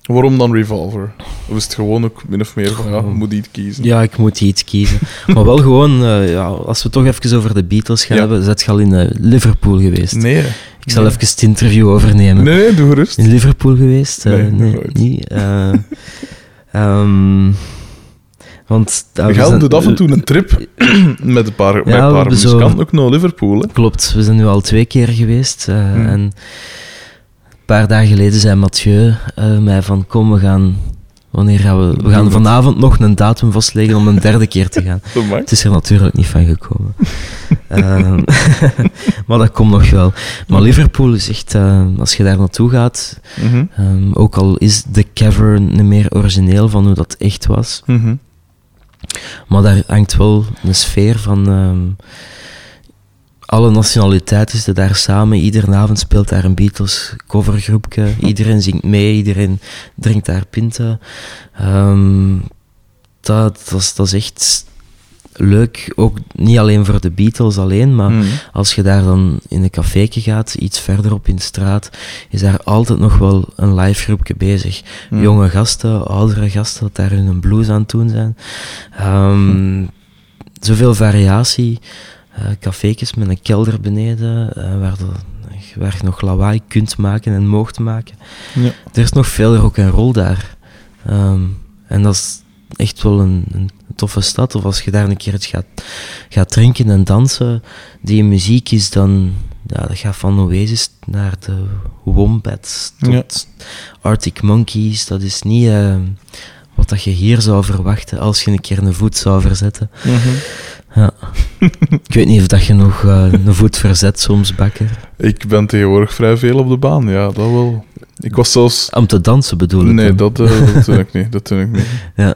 Waarom dan Revolver? Of is het gewoon ook min of meer van, ja, je moet iets kiezen? Ja, ik moet iets kiezen. maar wel gewoon, eh, ja, als we toch even over de Beatles gaan Ja. hebben, zet je al in eh, Liverpool geweest. Nee. ik zal nee. even het interview overnemen. Nee, nee, doe gerust. In Liverpool geweest? Eh, Nee, nee, niet. ehm, want we zijn- doet af en toe een trip met een paar, met een paar muzikanten ook naar Liverpool. Hè? Klopt, we zijn nu al twee keer geweest. eh, Hmm. En een paar dagen geleden zei Mathieu eh, mij van kom, we gaan... Wanneer gaan we... We gaan vanavond nog een datum vastleggen om een derde keer te gaan. Het is er natuurlijk niet van gekomen. Ehm, maar dat komt nog wel. Maar Liverpool is echt, eh, als je daar naartoe gaat, Mhm. ehm, ook al is de cavern niet meer origineel van hoe dat echt was, Mhm. Maar daar hangt wel een sfeer van. ehm, alle nationaliteiten zitten daar samen. Iedere avond speelt daar een Beatles covergroepje. Iedereen zingt mee, iedereen drinkt daar pinten. Ehm, dat, dat, is, dat is echt leuk. Ook niet alleen voor de Beatles alleen, maar Mhm. als je daar dan in een caféetje gaat, iets verderop in de straat, is daar altijd nog wel een live groepje bezig. Mhm. Jonge gasten, oudere gasten, dat daar hun blues aan het doen zijn. Ehm, Zoveel variatie. caféetjes met een kelder beneden, eh, waar de waar je nog lawaai kunt maken en moogt maken. Ja. Er is nog veel rock en roll daar. Ehm, en dat is echt wel een, een toffe stad. Of als je daar een keer het gaat, gaat drinken en dansen, die muziek is dan... Ja, dat gaat van Oasis naar de Wombats tot Arctic Monkeys. Dat is niet eh, wat dat je hier zou verwachten als je een keer een voet zou verzetten. Mhm. Ja. Ik weet niet of dat je nog eh, een voet verzet soms, bakker. Ik ben tegenwoordig vrij veel op de baan, ja, dat wel. Ik was zelfs... Om te dansen bedoel ik. Nee, dat, eh, dat doe ik niet. Dat doe ik niet. Ja,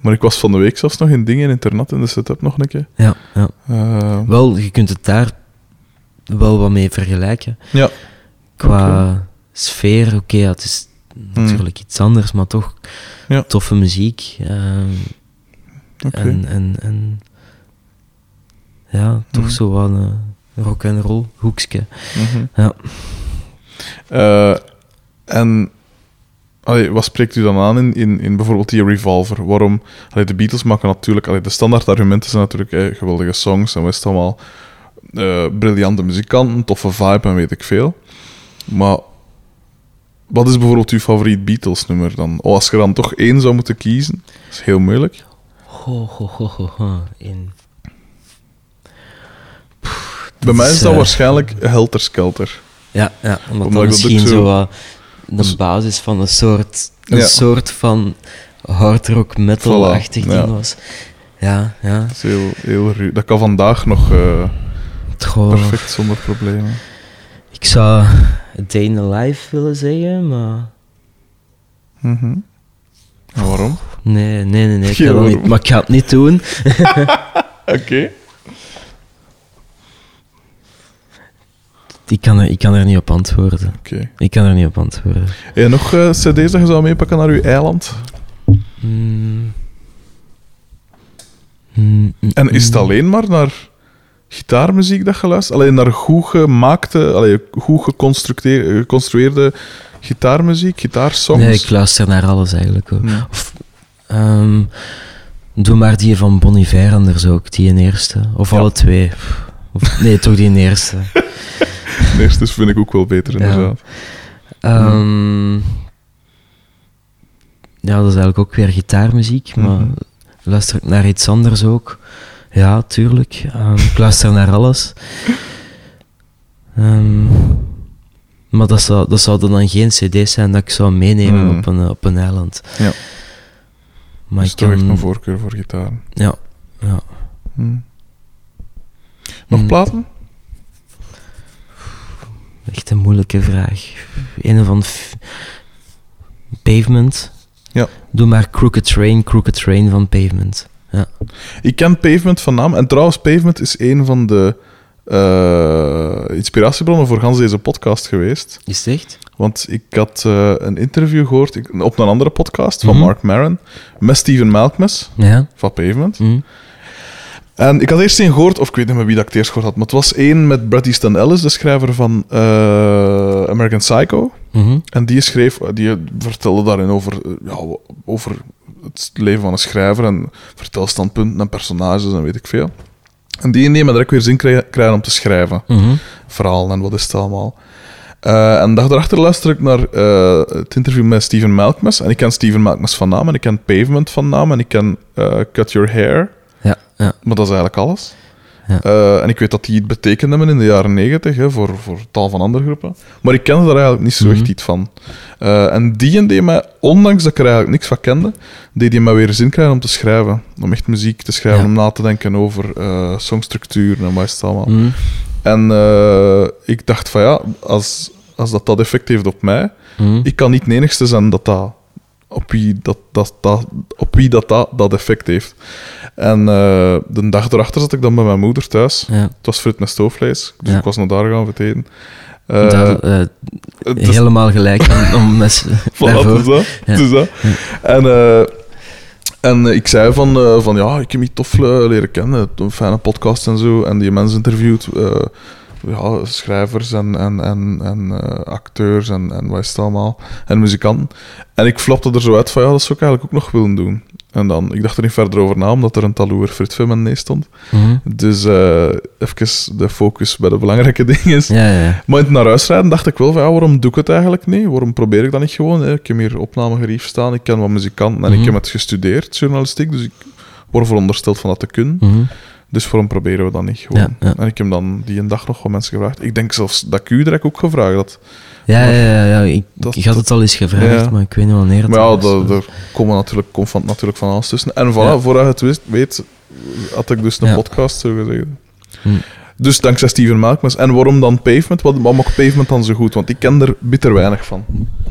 Maar ik was van de week zelfs nog in dingen in internet in de setup nog een keer. ja, ja. Eh, Wel, je kunt het daar wel wat mee vergelijken. ja. Qua sfeer, oké, ja, het is natuurlijk iets anders, maar toch Ja. toffe muziek. ehm, en, en, en ja, toch Mhm. zo wat een rock and roll hoekje. Mhm. Ja. Eh, en allee, wat spreekt u dan aan in, in, in bijvoorbeeld die Revolver? Waarom? Allee, de Beatles maken natuurlijk... Allee, de standaard argumenten zijn natuurlijk eh, geweldige songs en wat allemaal... eh, briljante muzikanten, toffe vibe en weet ik veel. Maar wat is bijvoorbeeld uw favoriet Beatles-nummer dan? Oh, als je dan toch één zou moeten kiezen, dat is heel moeilijk. Ho, ho, ho, ho, ho. In. Bij mij is dat eh, waarschijnlijk Helter Skelter. Ja, ja omdat, Omdat dat misschien zo- zo wat de basis van een soort, een Ja. soort van hard rock metal-achtig Voilà, ding ja. was. Ja, ja. Dat is heel, heel ruw. Dat kan vandaag nog eh, Goh, perfect zonder problemen. ik zou A Day in the Life willen zeggen, maar... Mhm. En waarom? Nee, nee, nee, nee ik waarom? niet, maar ik ga het niet doen. Oké. Ik kan, er, ik kan er niet op antwoorden. Oké. Ik kan er niet op antwoorden. En nog eh, cd's dat je zou meepakken naar uw eiland? Mm. Mm, mm, En is het alleen maar naar gitaarmuziek dat je luistert? Alleen naar goed gemaakte, allee, goed geconstrueerde gitaarmuziek, gitaarsongs? Nee, ik luister naar alles eigenlijk. Hoor. Of, ehm, doe maar die van Bon Iver anders ook, die in eerste. Of Ja. alle twee. Of, nee, toch die eerste. De eerste vind ik ook wel beter, Ja. inderdaad. Ehm, ja, dat is eigenlijk ook weer gitaarmuziek, maar Mhm. luister ik naar iets anders ook? Ja, tuurlijk. Ehm, ik luister naar alles. Ehm, maar dat zou, dat zouden dan geen cd's zijn dat ik zou meenemen Mhm. op, een, op een eiland. Ja. Maar dus ik toch echt een voorkeur voor gitaar. Ja, ja. Hm. Nog Hm. platen? Echt een moeilijke vraag. Een van Pavement. Ja. Doe maar Crooked Train, Crooked Train van Pavement. Ja. Ik ken Pavement van naam. En trouwens, Pavement is een van de eh, inspiratiebronnen voor gans deze podcast geweest. Is het echt? Want ik had eh, een interview gehoord ik- op een andere podcast van Mhm. Mark Maron met Steven Malkmus Ja. van Pavement. Hm. En ik had eerst één gehoord, of ik weet niet meer wie dat ik het eerst gehoord had, maar het was één met Bret Easton Ellis, de schrijver van eh, American Psycho. Mhm. En die schreef, die vertelde daarin over, eh, ja, over het leven van een schrijver en vertelstandpunten en personages en weet ik veel. En die nemen direct weer zin krijgen krijgen om te schrijven. Mhm. Verhalen en wat is het allemaal. Eh, en dag daarachter luister ik naar het interview met Steven Malkmus. En ik ken Steven Malkmus van naam en ik ken Pavement van naam en ik ken Cut Your Hair. Ja, ja. Maar dat is eigenlijk alles. Ja. Eh, en ik weet dat die het betekend hebben in de jaren negentig, voor, voor tal van andere groepen. Maar ik kende daar eigenlijk niet zo echt Mhm. iets van. Eh, en die deed mij, ondanks dat ik er eigenlijk niks van kende, deed die mij weer zin krijgen om te schrijven. Om echt muziek te schrijven, Ja. om na te denken over eh songstructuur en wat is het allemaal. Mhm. En ik dacht van ja, als, als dat dat effect heeft op mij, Mhm. ik kan niet de enigste zijn dat dat op wie dat, dat, dat, op wie dat, dat, dat effect heeft. En eh, de dag erachter zat ik dan bij mijn moeder thuis. Ja. Het was frit met stoofvlees, dus Ja. ik was naar daar gaan eten. Eh, Daar, eh, helemaal gelijk om, om mes, Voilà, daarvoor. Ja. Dat. En, en ik zei van, van ja, ik heb je tof leren kennen, een fijne podcast en zo. En die mensen interviewd, eh, ja, schrijvers en, en, en, en eh, acteurs en, en wat is het allemaal. En muzikanten. En ik flapte er zo uit van, ja, dat zou ik eigenlijk ook nog willen doen. En dan, ik dacht er niet verder over na, omdat er een taloer Frit Vim nee stond. Mhm. Dus eh even de focus bij de belangrijke dingen is. Ja, ja. Maar in het naar huis rijden dacht ik wel van, ja, waarom doe ik het eigenlijk niet? Waarom probeer ik dat niet gewoon? Hè? Ik heb hier opnamegerief staan, ik ken wat muzikanten en Mhm. ik heb het gestudeerd, journalistiek, dus ik word verondersteld van dat te kunnen. Mhm. Dus waarom proberen we dat niet gewoon? Ja, ja. En ik heb dan die een dag nog wat mensen gevraagd. Ik denk zelfs dat ik u direct ook gevraagd had. Ja, ja, ja, ja. Ik, Dat- ik had het al eens gevraagd, Ja. maar ik weet niet wanneer het Maar ja, was. daar komen natuurlijk, komt van, natuurlijk van alles tussen. En voilà, voordat je het weet, had ik dus een podcast, zo gezegd. Hm. Dus dankzij Steven Malkmus. En waarom dan Pavement? Wat, wat maakt Pavement dan zo goed? Want ik ken er bitter weinig van.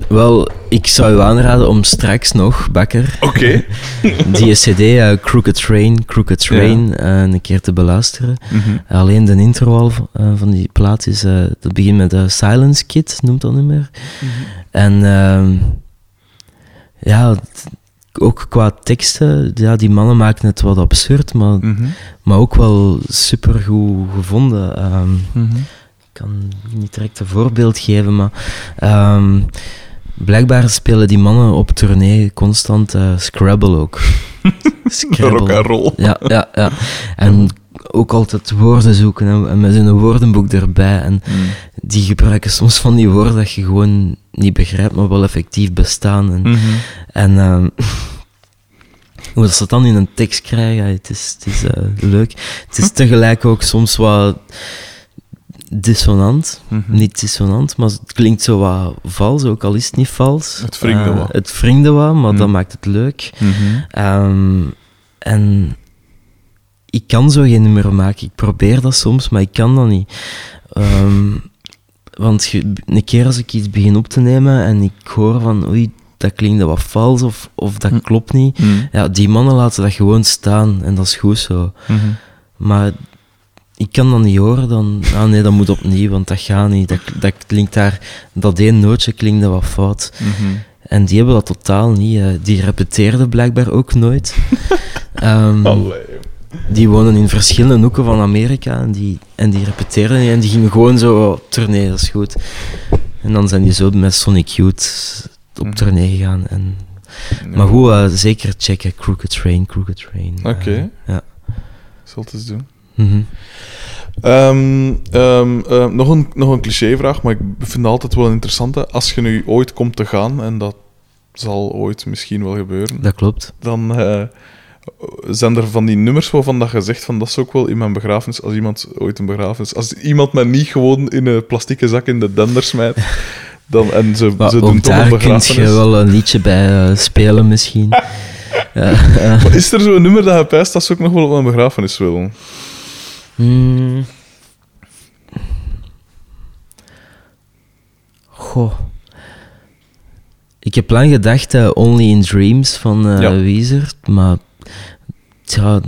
Wel, ik zou u aanraden om straks nog, Bakker, Oké. die cd eh, Crooked Train, Crooked Train eh, een keer te beluisteren. Mhm. Alleen de intro al eh, van die plaat is, eh, dat begint met de Silence Kid, noemt dat nummer. En ehm, ja, het- ook qua teksten, ja, die mannen maken het wat absurd, maar, Mhm. maar ook wel supergoed gevonden. Ehm, Mhm. ik kan niet direct een voorbeeld geven, maar ehm, blijkbaar spelen die mannen op tournee constant eh, Scrabble ook. Rock and roll. Ja, ja, ja. En ook altijd woorden zoeken en, en met een woordenboek erbij. En Mhm. die gebruiken soms van die woorden dat je gewoon niet begrijpt, maar wel effectief bestaan. En, Mhm. en ehm, hoe dat ze het dan in een tekst krijgen, ja, het is, het is eh, leuk. Het is tegelijk ook soms wat dissonant. Mhm. Niet dissonant, maar het klinkt zo wat vals, ook al is het niet vals. Het wringde Eh, wat. Het wringde wat, maar Mm. dat maakt het leuk. Mhm. Ehm, en ik kan zo geen nummer maken. Ik probeer dat soms, maar ik kan dat niet. Ehm, want een keer als ik iets begin op te nemen en ik hoor van oei, dat klinkt wat vals of, of dat Hm. klopt niet. Mhm. Ja, die mannen laten dat gewoon staan en dat is goed zo. Mhm. Maar ik kan dat niet horen, dan... Ah nee, dat moet opnieuw, want dat gaat niet. Dat, dat klinkt daar... Dat één nootje klinkt dat wat fout. Mhm. En die hebben dat totaal niet. eh. Die repeteerden blijkbaar ook nooit. Ehm, Allee. Die wonen in verschillende hoeken van Amerika en die, en die repeteerden niet. En die gingen gewoon zo op tournee, dat is goed. En dan zijn die zo met Sonic Youth op Mhm. tournee gegaan. En, Ja. Maar goed, eh, zeker checken. Crooked Train, Crooked Train. Oké. Eh, ja. Ik zal het eens doen. Mhm. Ehm, ehm, ehm, nog, een, nog een clichévraag, maar ik vind het altijd wel een interessante. Als je nu ooit komt te gaan, en dat zal ooit misschien wel gebeuren, Dat klopt. dan eh, zijn er van die nummers waarvan dat je zegt van dat is ook wel in mijn begrafenis, als iemand ooit een begrafenis, als iemand mij niet gewoon in een plastieke zak in de dender smijt, dan, en ze, Maar ze doen toch een daar kun begrafenis. je wel een liedje bij eh, spelen misschien. ja, ja. Maar is er zo'n nummer dat je pijst dat ze ook nog wel op een begrafenis willen? Hmm. Goh. Ik heb lang gedacht eh, Only in Dreams van eh Ja. Weezer, maar ja,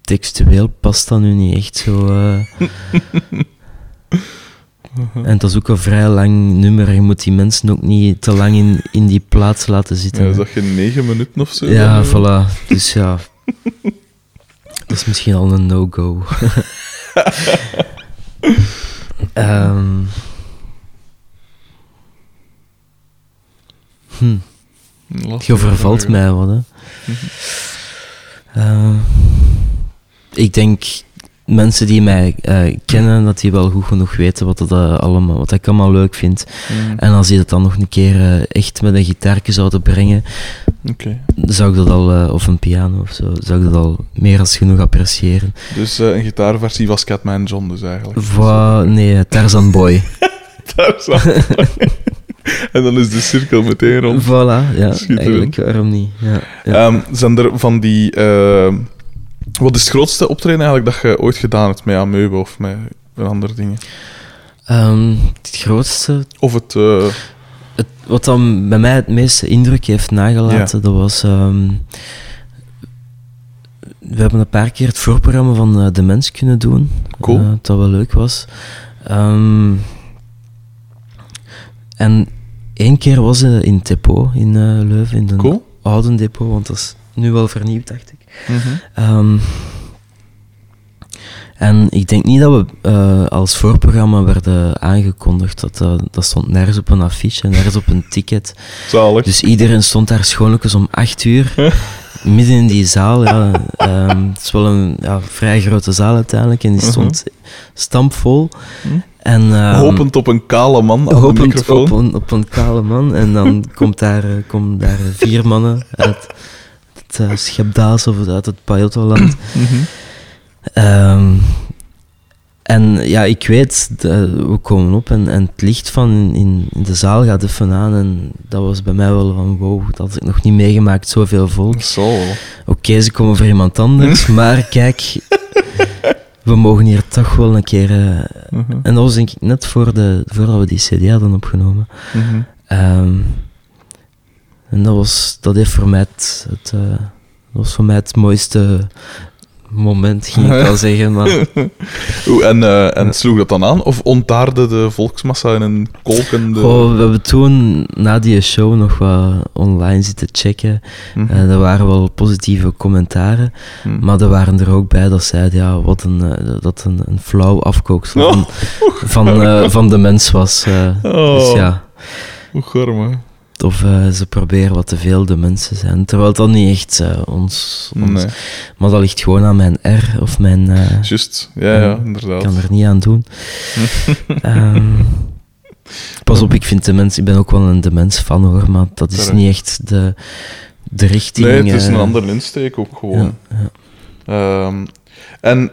textueel past dat nu niet echt zo. eh. en het is ook een vrij lang nummer. Je moet die mensen ook niet te lang in, in die plaats laten zitten. Ja, is dat geen negen minuten of zo? Ja, Dan, voilà. Dus ja, dat is misschien al een no-go. Ehm. hm, je vervalt vraag. mij wat, hè. Eh, ik denk mensen die mij eh, kennen, dat die wel goed genoeg weten wat, dat, eh, allemaal, wat ik allemaal leuk vind. Mm, En als die dat dan nog een keer echt met een gitaartje zouden brengen, zou ik dat al, of een piano of zo, zou ik dat al meer als genoeg appreciëren. Dus een gitaarversie van Scatman John dus eigenlijk. Voor, nee, Tarzan Boy. Is dat. en dan is de cirkel meteen rond. Voilà, ja, eigenlijk, waarom niet? Ja, ja. Ehm, zijn er van die... eh, wat is het grootste optreden eigenlijk dat je ooit gedaan hebt met Ameuben of met andere dingen? Ehm, het grootste, Of het... eh, het, wat dan bij mij het meeste indruk heeft nagelaten, dat was... ehm, we hebben een paar keer het voorprogramma van eh, De Mens kunnen doen. Cool. Eh, dat wel leuk was. Ehm, en één keer was het in het depot in eh, Leuven, in de Cool. oude depot, want dat is nu wel vernieuwd, dacht ik. mhm. Ehm, En ik denk niet dat we eh, als voorprogramma werden aangekondigd. Dat, eh, dat stond nergens op een affiche, nergens op een ticket. Zalig. Dus iedereen stond daar schoonlijkjes om acht uur. midden in die zaal. Ja, Ehm, het is wel een ja, vrij grote zaal uiteindelijk. En die stond stampvol. En, ehm, Hopend op een kale man aan de hopend microfoon. op een, op een kale man. En dan komt daar, eh, komen daar vier mannen uit het uh, Schepdaas of uit het Pajottoland. Mhm. Ehm, en ja, ik weet, de- we komen op en, en het licht van in, in, in de zaal gaat even aan. En dat was bij mij wel van wow, dat had ik nog niet meegemaakt, zoveel volk. Zo. Oké, ze komen voor iemand anders, maar kijk, we mogen hier toch wel een keer. eh, Mhm. en dat was denk ik net voor de, voordat we die CD hadden opgenomen. Mhm. Ehm, en dat, was, dat heeft voor mij het, het, eh, dat was voor mij het mooiste moment, ging ik wel zeggen. Maar Oeh, en, eh, en sloeg dat dan aan? Of ontaarde de volksmassa in een kolkende... Goh, we hebben toen na die show nog wat online zitten checken. Eh, er waren wel positieve commentaren, Mhm. maar er waren er ook bij dat zeiden ja, wat een, eh, dat een, een flauw afkooksel Oh. van, van, van de mens was. eh. Oh. Dus ja, Hoe? Of eh, ze proberen wat te veel de mensen zijn. Terwijl dat niet echt eh, ons, ons... Nee, Maar dat ligt gewoon aan mijn R of mijn... eh, juist. Ja, ja, Ja, Ik inderdaad. kan er niet aan doen. Ehm, pas op, ik vind de mens... Ik ben ook wel een demens-fan hoor, maar dat is niet echt de, de richting... Nee, het is een andere insteek ook gewoon. Ja, ja. Ehm, en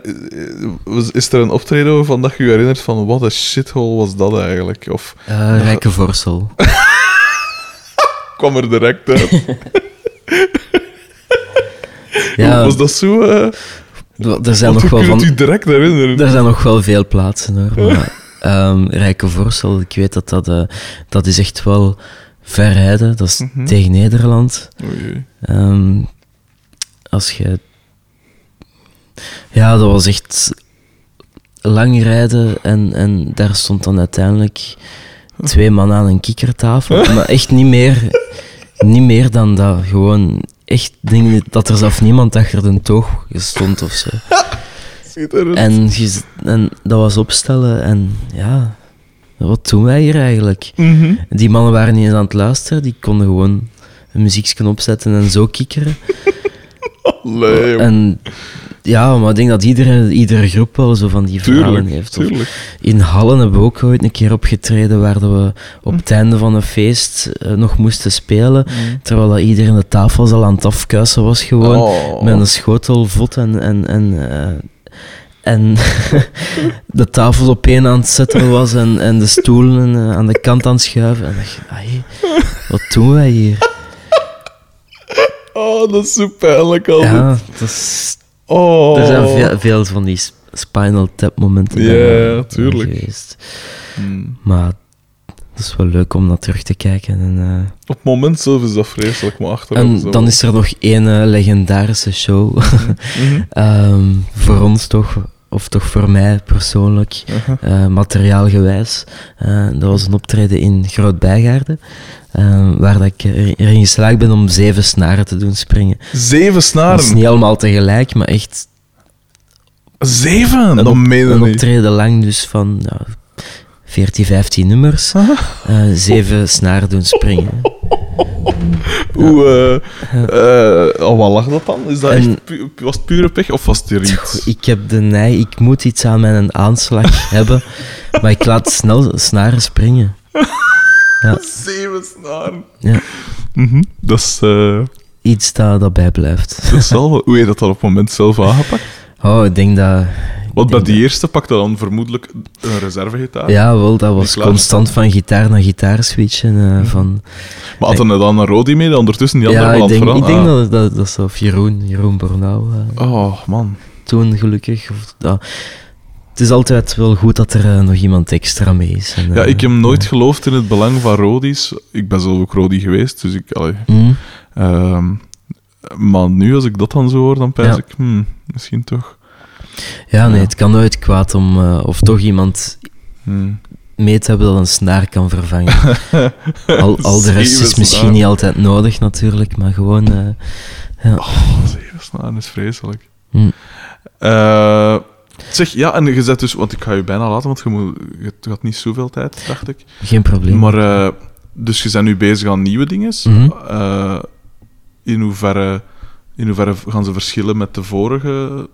is er een optreden waarvan dat je je herinnert van wat een shithole was dat eigenlijk? Of Rijke Vorsel. kwam er direct uit? Ja, Was dat zo? eh er zijn, want nog wel van, direct herinneren? er zijn nog wel veel plaatsen hoor. Maar, ehm, Rijke Vorsel, ik weet dat dat, eh, dat is echt wel ver rijden. Dat is Mhm. tegen Nederland. Ehm, als je... Ja, dat was echt lang rijden en, en daar stond dan uiteindelijk twee man aan een kikkertafel. Maar echt niet meer, niet meer dan dat. Gewoon echt dingen dat er zelf niemand achter de toog stond of zo. En, en dat was opstellen en ja, wat doen wij hier eigenlijk? Mhm. Die mannen waren niet eens aan het luisteren, die konden gewoon een muziekje opzetten en zo kikkeren. Allee. En ja, maar ik denk dat iedere, iedere groep wel zo van die verhalen heeft. In Hallen hebben we ook ooit een keer opgetreden waar we op het einde van een feest eh, nog moesten spelen. Terwijl dat iedereen de tafels al aan het afkuisen was gewoon. Oh. Met een schotel vod en... en, en eh, en de tafel op één aan het zetten was en, en de stoelen eh, aan de kant aan het schuiven. En dacht je, "Ai, wat doen wij hier? Oh, dat is zo pijnlijk altijd. Ja, dat is Oh. Er zijn veel, veel van die sp- Spinal Tap momenten Ja, ja, tuurlijk. geweest. Hmm. Maar het is wel leuk om naar terug te kijken. En, eh, Op het moment zelf is dat vreselijk, maar achteraf... en dan is er nog één eh, legendarische show. Mhm. Ehm, voor ons toch, of toch voor mij persoonlijk, Uh-huh. eh, materiaalgewijs. Eh, dat was een optreden in Groot Bijgaarden. eh, waar dat ik er- erin geslaagd ben om zeven snaren te doen springen. Zeven Dat is snaren. niet allemaal tegelijk, maar echt Zeven? een, op- een optreden lang dus van ja, 14, 15 nummers. eh, zeven snaren doen springen. Hoe, eh, oh, wat lag dat dan? Is dat En- echt pu- was het pure pech of was het er iets? Ik heb de neiging, ik moet iets aan mijn aanslag hebben, maar ik laat snel snaren springen. Ja, Zeven snaren. ja. Mhm. Dat is... eh, Iets dat, dat bijblijft. dat is wel... Hoe heb je dat dan op het moment zelf aangepakt? Oh, ik denk dat... Want bij die eerste pakte dan vermoedelijk een reservegitaar. Ja, wel, dat was klaar constant van gitaar naar gitaar switchen. eh, van, Maar had er dan een Rodi mee die ondertussen die andere ja, ik het denk, ik denk dat, dat, dat is of Jeroen, Jeroen Bornau eh, Ah. Oh, man. toen gelukkig. Of, dat- het is altijd wel goed dat er eh, nog iemand extra mee is. En, Ja, eh, ik heb nooit geloofd in het belang van Rodi's. Ik ben zelf ook Rodi geweest, dus ik... Allee, hm, Ehm, maar nu, als ik dat dan zo hoor, dan pijs Ja. ik, hmm, misschien toch. ja, nee, Ja. het kan nooit kwaad om eh, of toch iemand Hmm. mee te hebben dat een snaar kan vervangen. al, al de rest is misschien niet altijd nodig natuurlijk, maar gewoon... ja. Zeven snaren is vreselijk. Eh, Zeg, ja, en je zet dus... Want ik ga je bijna laten, want je, moet, je gaat niet zoveel tijd, dacht ik. Geen probleem. Maar, eh, dus je bent nu bezig aan nieuwe dingen. Mhm. Eh, in, hoeverre, in hoeverre gaan ze verschillen met de vorige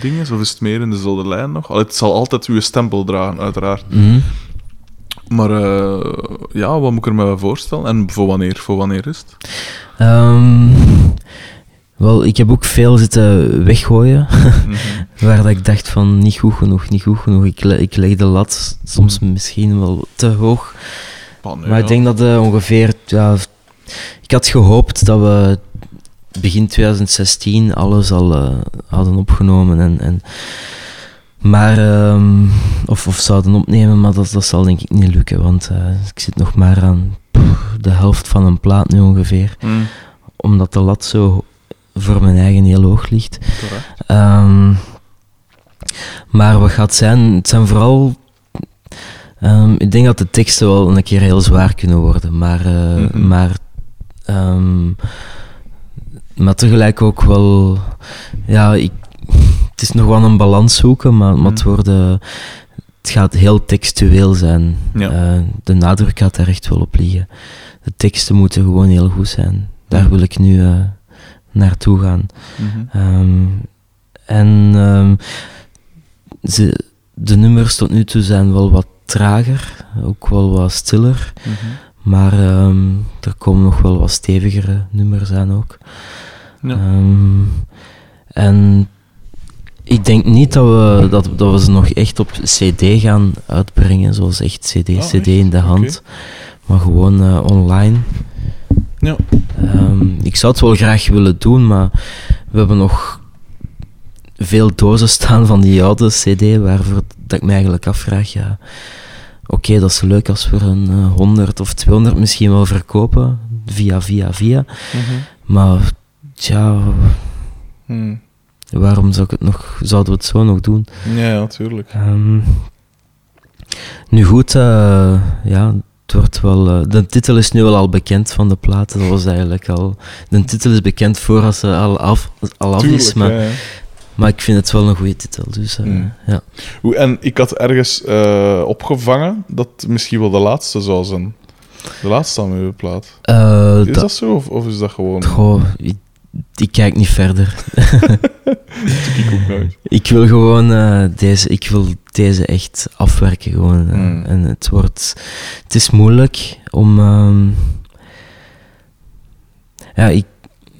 dingen? Of is het meer in dezelfde lijn nog? Allee, het zal altijd uw stempel dragen, uiteraard. Mhm. Maar eh, ja, wat moet ik er me voorstellen? En voor wanneer? Voor wanneer is het? Ehm, wel, ik heb ook veel zitten weggooien. Waar dat ik dacht van niet goed genoeg, niet goed genoeg. Ik, le- ik leg de lat soms misschien wel te hoog. Maar ik denk dat eh, ongeveer... Ja, ik had gehoopt dat we begin 2016 alles al eh, hadden opgenomen. En, en, maar, ehm, of, of zouden opnemen, maar dat, dat zal denk ik niet lukken. Want eh, ik zit nog maar aan pff, de helft van een plaat nu ongeveer. Mm, Omdat de lat zo voor mijn eigen heel hoog ligt. Ehm, maar wat gaat zijn, het zijn vooral. ehm, ik denk dat de teksten wel een keer heel zwaar kunnen worden, maar, eh, Mhm. maar, ehm, maar tegelijk ook wel. Ja, ik, het is nog wel een balans zoeken, maar, maar het, Mhm. worden, het gaat heel textueel zijn. Ja. Eh, de nadruk gaat daar echt wel op liggen. De teksten moeten gewoon heel goed zijn. Daar Mhm. wil ik nu eh, naartoe gaan. Mhm. Ehm, en ehm, ze, de nummers tot nu toe zijn wel wat trager, ook wel wat stiller. Mhm. Maar ehm, er komen nog wel wat stevigere nummers aan ook. Ja. En ik denk niet dat we, dat, dat we ze nog echt op CD gaan uitbrengen, zoals echt CD, Ah, CD echt? in de hand. Maar gewoon eh, online. Ja. Ehm, ik zou het wel graag willen doen, maar we hebben nog veel dozen staan van die oude CD, waarvoor dat ik me eigenlijk afvraag, ja, oké, dat is leuk als we er een eh, 100 of 200 misschien wel verkopen, via, via, via, Mhm. maar tja, Mm. waarom zou ik het nog, zouden we het zo nog doen? Ja, ja, natuurlijk. Ehm, nu goed, eh, ja, het wordt wel. eh, de titel is nu wel al bekend van de platen. Dat was eigenlijk al. De titel is bekend voor als ze al af, al af is, maar, ja, ja. maar ik vind het wel een goede titel. Dus eh, Mm. ja. Hoe- En ik had ergens eh, opgevangen dat het misschien wel de laatste zou zijn. De laatste aan uw plaat. Is dat- dat zo? Of, of is dat gewoon... goh, ik, ik kijk niet verder. Ik wil gewoon eh, deze, ik wil deze echt afwerken gewoon. eh. Mm. En het wordt, het is moeilijk om. ehm, ja, ik,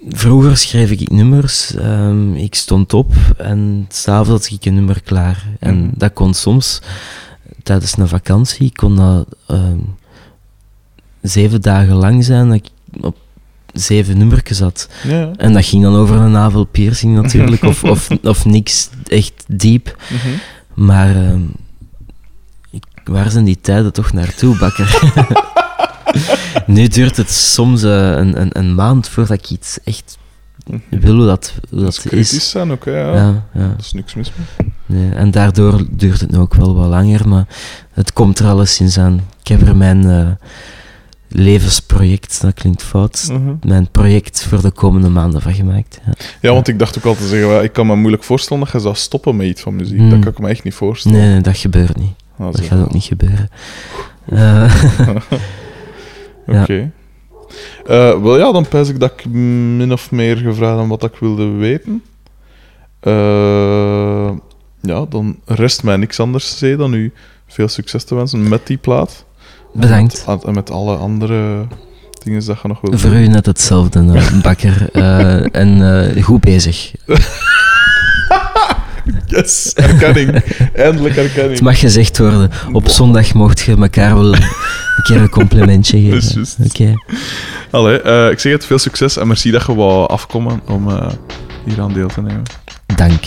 vroeger schreef ik nummers. ehm, ik stond op en s'avonds had ik een nummer klaar. En Mhm. dat kon soms tijdens een vakantie kon dat ehm, zeven dagen lang zijn dat ik op zeven nummertjes had. Ja. En dat ging dan over een navelpiercing natuurlijk, of, of, of niks echt diep. Mhm. Maar ehm, ik, waar zijn die tijden toch naartoe, bakker? nu duurt het soms eh, een, een, een maand voordat ik iets echt wil hoe dat, hoe Dat dat is kritisch is. zijn ook, hè. Ja. Ja, ja. Dat is niks mis mee. Nee, en daardoor duurt het nu ook wel wat langer, maar het komt er alleszins aan. Ik heb er mijn eh, levensproject, dat klinkt fout, Mhm. mijn project voor de komende maanden van gemaakt. Ja. Ja, want ik dacht ook altijd zeggen, ik kan me moeilijk voorstellen dat je zou stoppen met iets van muziek. Hmm. Dat kan ik me echt niet voorstellen. Nee, nee, dat gebeurt niet. Ah, Dat gaat ook niet gebeuren. Eh, Oké. Eh, wel ja, dan pijs ik dat ik min of meer gevraagd heb wat ik wilde weten. Eh, ja, dan rest mij niks anders te dan u veel succes te wensen met die plaat. Bedankt. En met, met alle andere dingen dat je nog wilt Voor u net hetzelfde, eh, bakker. Eh, en eh, goed bezig. Yes, erkenning. Eindelijk Het erkenning. mag gezegd worden. Op zondag mocht je elkaar wel een keer een complimentje Dat is geven. juist. Oké. Allee, eh, ik zeg het, veel succes en merci dat je wou afkomen om eh, hier aan deel te nemen. Dank.